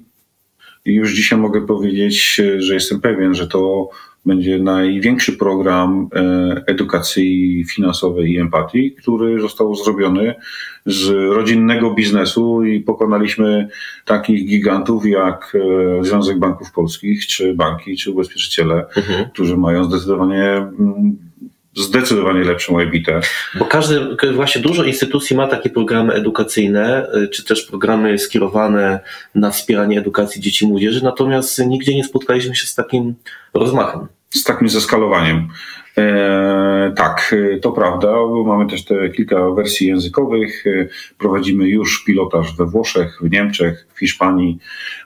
I już dzisiaj mogę powiedzieć, że jestem pewien, że to będzie największy program e, edukacji finansowej i empatii, który został zrobiony z rodzinnego biznesu i pokonaliśmy takich gigantów jak e, Związek Banków Polskich, czy banki, czy ubezpieczyciele, mhm. którzy mają zdecydowanie mm, zdecydowanie lepszą ebitę. Bo każdy, właśnie dużo instytucji ma takie programy edukacyjne, y, czy też programy skierowane na wspieranie edukacji dzieci i młodzieży, natomiast nigdzie nie spotkaliśmy się z takim rozmachem. Z takim zeskalowaniem. E, tak, e, to prawda. Mamy też te kilka wersji językowych. E, prowadzimy już pilotaż we Włoszech, w Niemczech, w Hiszpanii.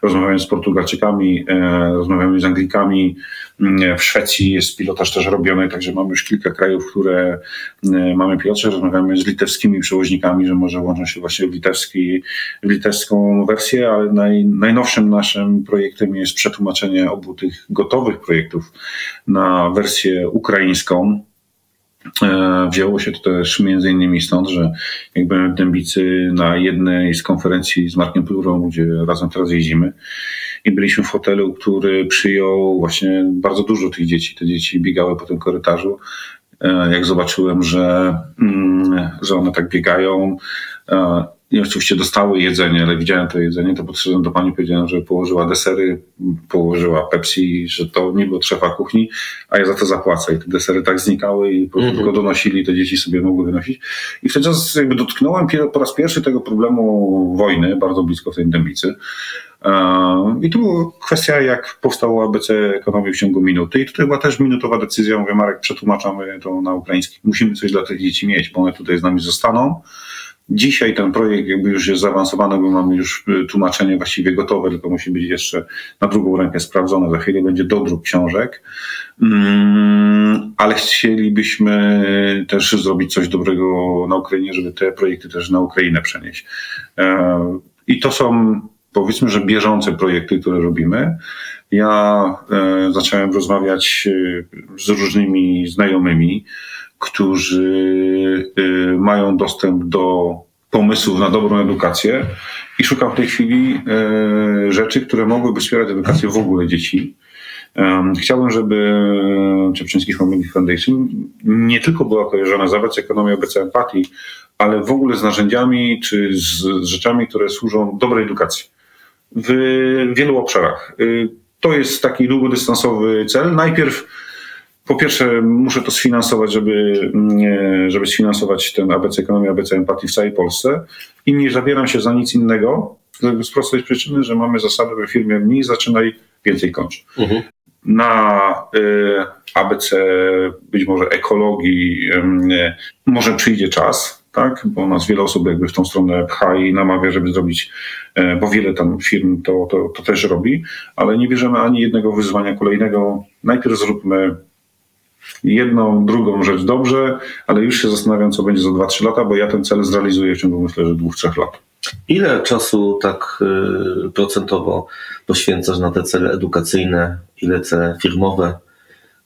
Rozmawiamy z Portugalczykami, e, rozmawiamy z Anglikami. Mm, w Szwecji jest pilotaż też robiony, także mamy już kilka krajów, które e, mamy pilotaż. Rozmawiamy z litewskimi przewoźnikami, że może łączą się właśnie w, litewski, w litewską wersję, ale naj, najnowszym naszym projektem jest przetłumaczenie obu tych gotowych projektów na wersję ukraińską. E, wzięło się to też między innymi stąd, że jak byłem w Dębicy na jednej z konferencji z Markiem Plurą, gdzie razem teraz jeździmy i byliśmy w hotelu, który przyjął właśnie bardzo dużo tych dzieci. Te dzieci biegały po tym korytarzu. E, jak zobaczyłem, że, mm, że one tak biegają, e, i oczywiście dostały jedzenie, ale widziałem to jedzenie, to podszedłem do pani, powiedziałem, że położyła desery, położyła Pepsi, że to nie było trzefa kuchni, a ja za to zapłacę. I te desery tak znikały i po prostu mm -hmm. tylko donosili, te dzieci sobie mogły wynosić. I wtedy jakby dotknąłem po raz pierwszy tego problemu wojny, bardzo blisko w tej dębicy. I tu była kwestia, jak powstało ABC Ekonomii w ciągu minuty. I tutaj była też minutowa decyzja. Mówię, Marek, przetłumaczamy to na ukraiński. Musimy coś dla tych dzieci mieć, bo one tutaj z nami zostaną. Dzisiaj ten projekt jakby już jest zaawansowany, bo mamy już y, tłumaczenie właściwie gotowe, tylko musi być jeszcze na drugą rękę sprawdzone. Za chwilę będzie dodruk książek, mm, ale chcielibyśmy też zrobić coś dobrego na Ukrainie, żeby te projekty też na Ukrainę przenieść. E, I to są powiedzmy, że bieżące projekty, które robimy. Ja e, zacząłem rozmawiać e, z różnymi znajomymi, którzy y, mają dostęp do pomysłów na dobrą edukację i szukam w tej chwili y, rzeczy, które mogłyby wspierać edukację w ogóle dzieci. Chciałbym, żeby Czepczyński Family Foundation nie tylko była kojarzona z ABC Ekonomią, ABC Empatii, ale w ogóle z narzędziami czy z rzeczami, które służą dobrej edukacji w wielu obszarach. Y, to jest taki długodystansowy cel. Najpierw po pierwsze muszę to sfinansować, żeby, mm, żeby sfinansować ten ABC Ekonomii, ABC Empatii w całej Polsce i nie zabieram się za nic innego z prostej przyczyny, że mamy zasadę we firmie mniej zaczynaj, więcej kończ. Mhm. Na y, ABC być może ekologii y, może przyjdzie czas, tak? bo nas wiele osób jakby w tą stronę pcha i namawia, żeby zrobić, y, bo wiele tam firm to, to, to też robi, ale nie bierzemy ani jednego wyzwania kolejnego. Najpierw zróbmy jedną, drugą rzecz dobrze, ale już się zastanawiam, co będzie za 2-3 lata, bo ja ten cel zrealizuję w ciągu myślę, że 2-3 lat. Ile czasu tak y, procentowo poświęcasz na te cele edukacyjne, ile cele firmowe?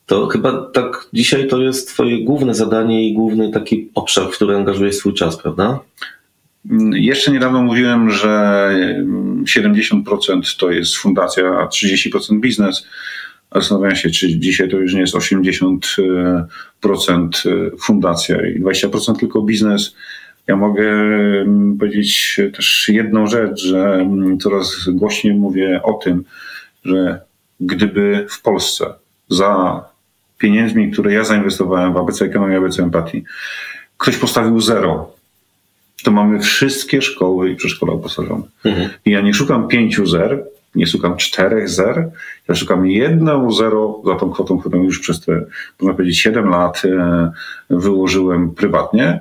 To chyba tak dzisiaj to jest twoje główne zadanie i główny taki obszar, w który angażujesz swój czas, prawda? Jeszcze niedawno mówiłem, że 70% to jest fundacja, a 30% biznes. Zastanawiam się, czy dzisiaj to już nie jest 80% fundacja i 20% tylko biznes. Ja mogę mm, powiedzieć też jedną rzecz, że mm, coraz głośniej mówię o tym, że gdyby w Polsce za pieniędzmi, które ja zainwestowałem w ABC Ekonomii, ABC Empatii, ktoś postawił zero, to mamy wszystkie szkoły i przedszkola uposażone. Mhm. I ja nie szukam pięciu zer, nie szukam czterech zer, ja szukam jedną zero za tą kwotą, którą już przez te, można powiedzieć, 7 lat e, wyłożyłem prywatnie.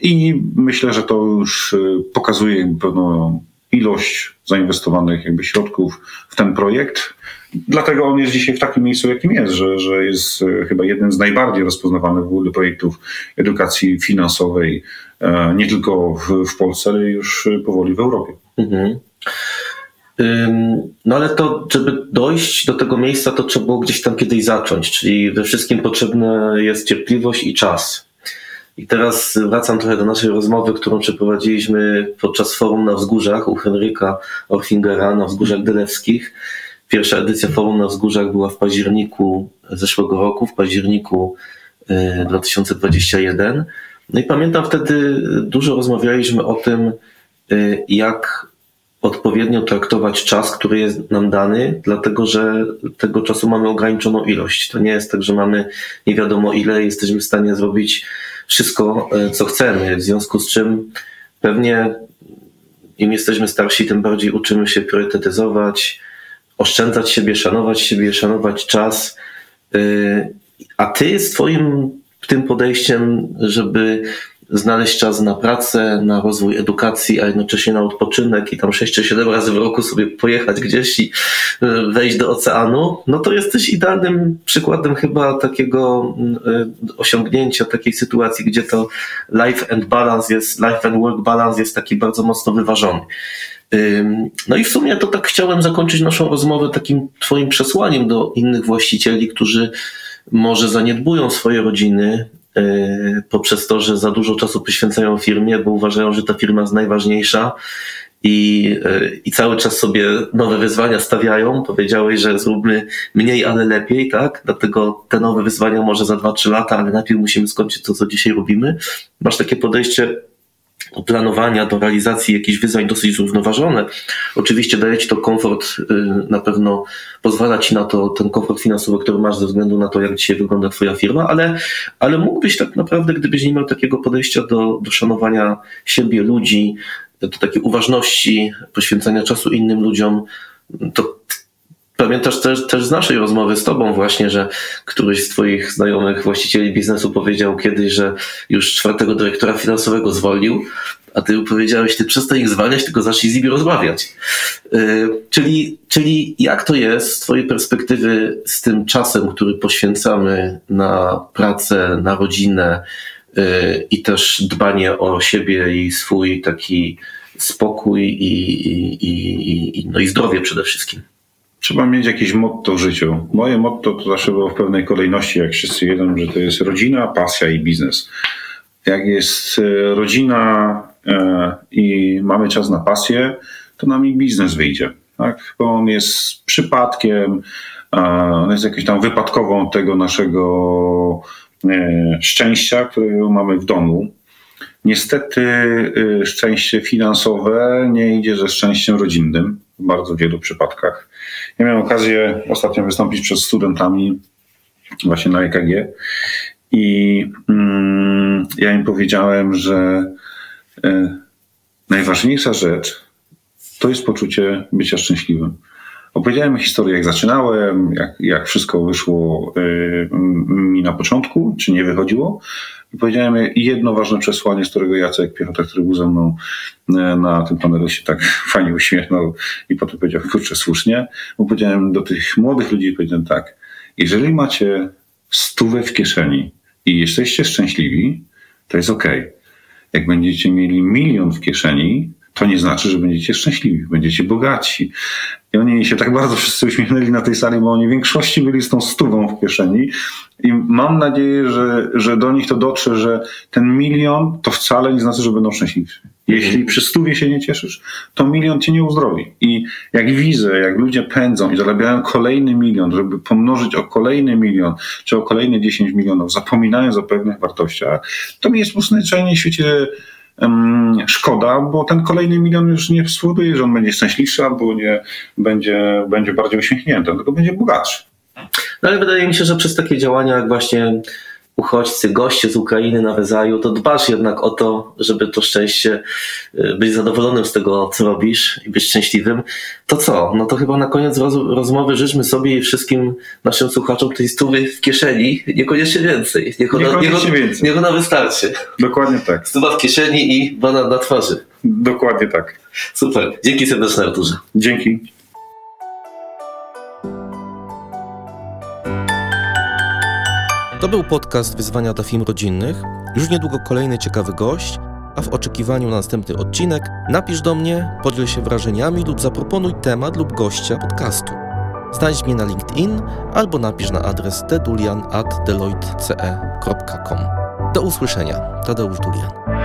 I myślę, że to już e, pokazuje pewną ilość zainwestowanych jakby środków w ten projekt. Dlatego on jest dzisiaj w takim miejscu, jakim jest, że, że jest e, chyba jednym z najbardziej rozpoznawanych w ogóle projektów edukacji finansowej, nie tylko w, w Polsce, ale już powoli w Europie. Mhm. No ale to, żeby dojść do tego miejsca, to trzeba było gdzieś tam kiedyś zacząć, czyli we wszystkim potrzebna jest cierpliwość i czas. I teraz wracam trochę do naszej rozmowy, którą przeprowadziliśmy podczas forum na wzgórzach u Henryka Orfingera na wzgórzach Dylewskich. Pierwsza edycja forum na wzgórzach była w październiku zeszłego roku, w październiku 2021. Y, no i pamiętam wtedy dużo rozmawialiśmy o tym, y, jak odpowiednio traktować czas, który jest nam dany, dlatego że tego czasu mamy ograniczoną ilość. To nie jest tak, że mamy nie wiadomo ile, jesteśmy w stanie zrobić wszystko, e, co chcemy. W związku z czym pewnie im jesteśmy starsi, tym bardziej uczymy się priorytetyzować, oszczędzać siebie, szanować siebie, szanować czas. E, a ty z twoim tym podejściem, żeby znaleźć czas na pracę, na rozwój edukacji, a jednocześnie na odpoczynek i tam 6 czy 7 razy w roku sobie pojechać gdzieś i e, wejść do oceanu, no to jesteś idealnym przykładem chyba takiego e, osiągnięcia takiej sytuacji, gdzie to life and balance jest, life and work balance jest taki bardzo mocno wyważony. No i w sumie to tak chciałem zakończyć naszą rozmowę takim Twoim przesłaniem do innych właścicieli, którzy może zaniedbują swoje rodziny, poprzez to, że za dużo czasu poświęcają firmie, bo uważają, że ta firma jest najważniejsza i, y, i cały czas sobie nowe wyzwania stawiają. Powiedziałeś, że zróbmy mniej, ale lepiej, tak? Dlatego te nowe wyzwania może za 2-3 lata, ale najpierw musimy skończyć to, co dzisiaj robimy. Masz takie podejście planowania do realizacji jakichś wyzwań dosyć zrównoważone. Oczywiście daje ci to komfort, y, na pewno pozwala ci na to ten komfort finansowy, który masz ze względu na to, jak dzisiaj wygląda twoja firma, ale, ale mógłbyś tak naprawdę, gdybyś nie miał takiego podejścia do, do szanowania siebie, ludzi, do takiej uważności, poświęcania czasu innym ludziom, to Pamiętasz też, też z naszej rozmowy z Tobą właśnie, że któryś z Twoich znajomych właścicieli biznesu powiedział kiedyś, że już czwartego dyrektora finansowego zwolnił, a Ty powiedziałeś, Ty przestań ich zwalniać, tylko zacznij z nimi rozmawiać. Yy, czyli, czyli jak to jest z Twojej perspektywy z tym czasem, który poświęcamy na pracę, na rodzinę yy, i też dbanie o siebie i swój taki spokój i, i, i, i, no i zdrowie przede wszystkim? Trzeba mieć jakieś motto w życiu. Moje motto to zawsze było w pewnej kolejności, jak wszyscy wiedzą, że to jest rodzina, pasja i biznes. Jak jest e, rodzina e, i mamy czas na pasję, to nam i biznes wyjdzie. Tak? Bo on jest przypadkiem, on jest jakąś tam wypadkową tego naszego e, szczęścia, którego mamy w domu. Niestety szczęście finansowe nie idzie ze szczęściem rodzinnym w bardzo wielu przypadkach. Ja miałem okazję ostatnio wystąpić przed studentami właśnie na EKG. I mm, ja im powiedziałem, że e, najważniejsza rzecz to jest poczucie bycia szczęśliwym. Opowiedziałem historię, jak zaczynałem, jak, jak wszystko wyszło y, mi na początku, czy nie wychodziło. I powiedziałem jedno ważne przesłanie, z którego Jacek Piechota, który był ze mną y, na tym panelu, się tak fajnie uśmiechnął i potem powiedział, kurczę, słusznie. Bo powiedziałem do tych młodych ludzi, powiedziałem tak, jeżeli macie stówę w kieszeni i jesteście szczęśliwi, to jest ok. Jak będziecie mieli milion w kieszeni, to nie znaczy, że będziecie szczęśliwi, będziecie bogaci. I oni się tak bardzo wszyscy uśmiechnęli na tej sali, bo oni w większości byli z tą stówą w kieszeni. I mam nadzieję, że, że do nich to dotrze, że ten milion to wcale nie znaczy, że będą szczęśliwi. Jeśli przy stówie się nie cieszysz, to milion cię nie uzdrowi. I jak widzę, jak ludzie pędzą i zarabiają kolejny milion, żeby pomnożyć o kolejny milion, czy o kolejne 10 milionów, zapominając o pewnych wartościach, to mi jest po w świecie szkoda, bo ten kolejny milion już nie spowoduje, że on będzie szczęśliwszy albo nie będzie, będzie bardziej uśmiechnięty, tylko będzie bogatszy. No ale wydaje mi się, że przez takie działania jak właśnie uchodźcy, goście z Ukrainy na Wezaju, to dbasz jednak o to, żeby to szczęście, y, być zadowolonym z tego, co robisz i być szczęśliwym. To co? No to chyba na koniec roz rozmowy życzmy sobie i wszystkim naszym słuchaczom tej stówy w kieszeni, niekoniecznie więcej. Niech ona, Niekoniecznie niech, więcej. niech ona wystarczy. Dokładnie tak. Stuwa w kieszeni i banan na twarzy. Dokładnie tak. Super. Dzięki serdeczne Arturze. Dzięki. To był podcast Wyzwania dla Film Rodzinnych. Już niedługo kolejny ciekawy gość, a w oczekiwaniu na następny odcinek napisz do mnie, podziel się wrażeniami lub zaproponuj temat lub gościa podcastu. Znajdź mnie na LinkedIn albo napisz na adres tedulian.deloitte.com. Do usłyszenia. Tadeusz Dulian.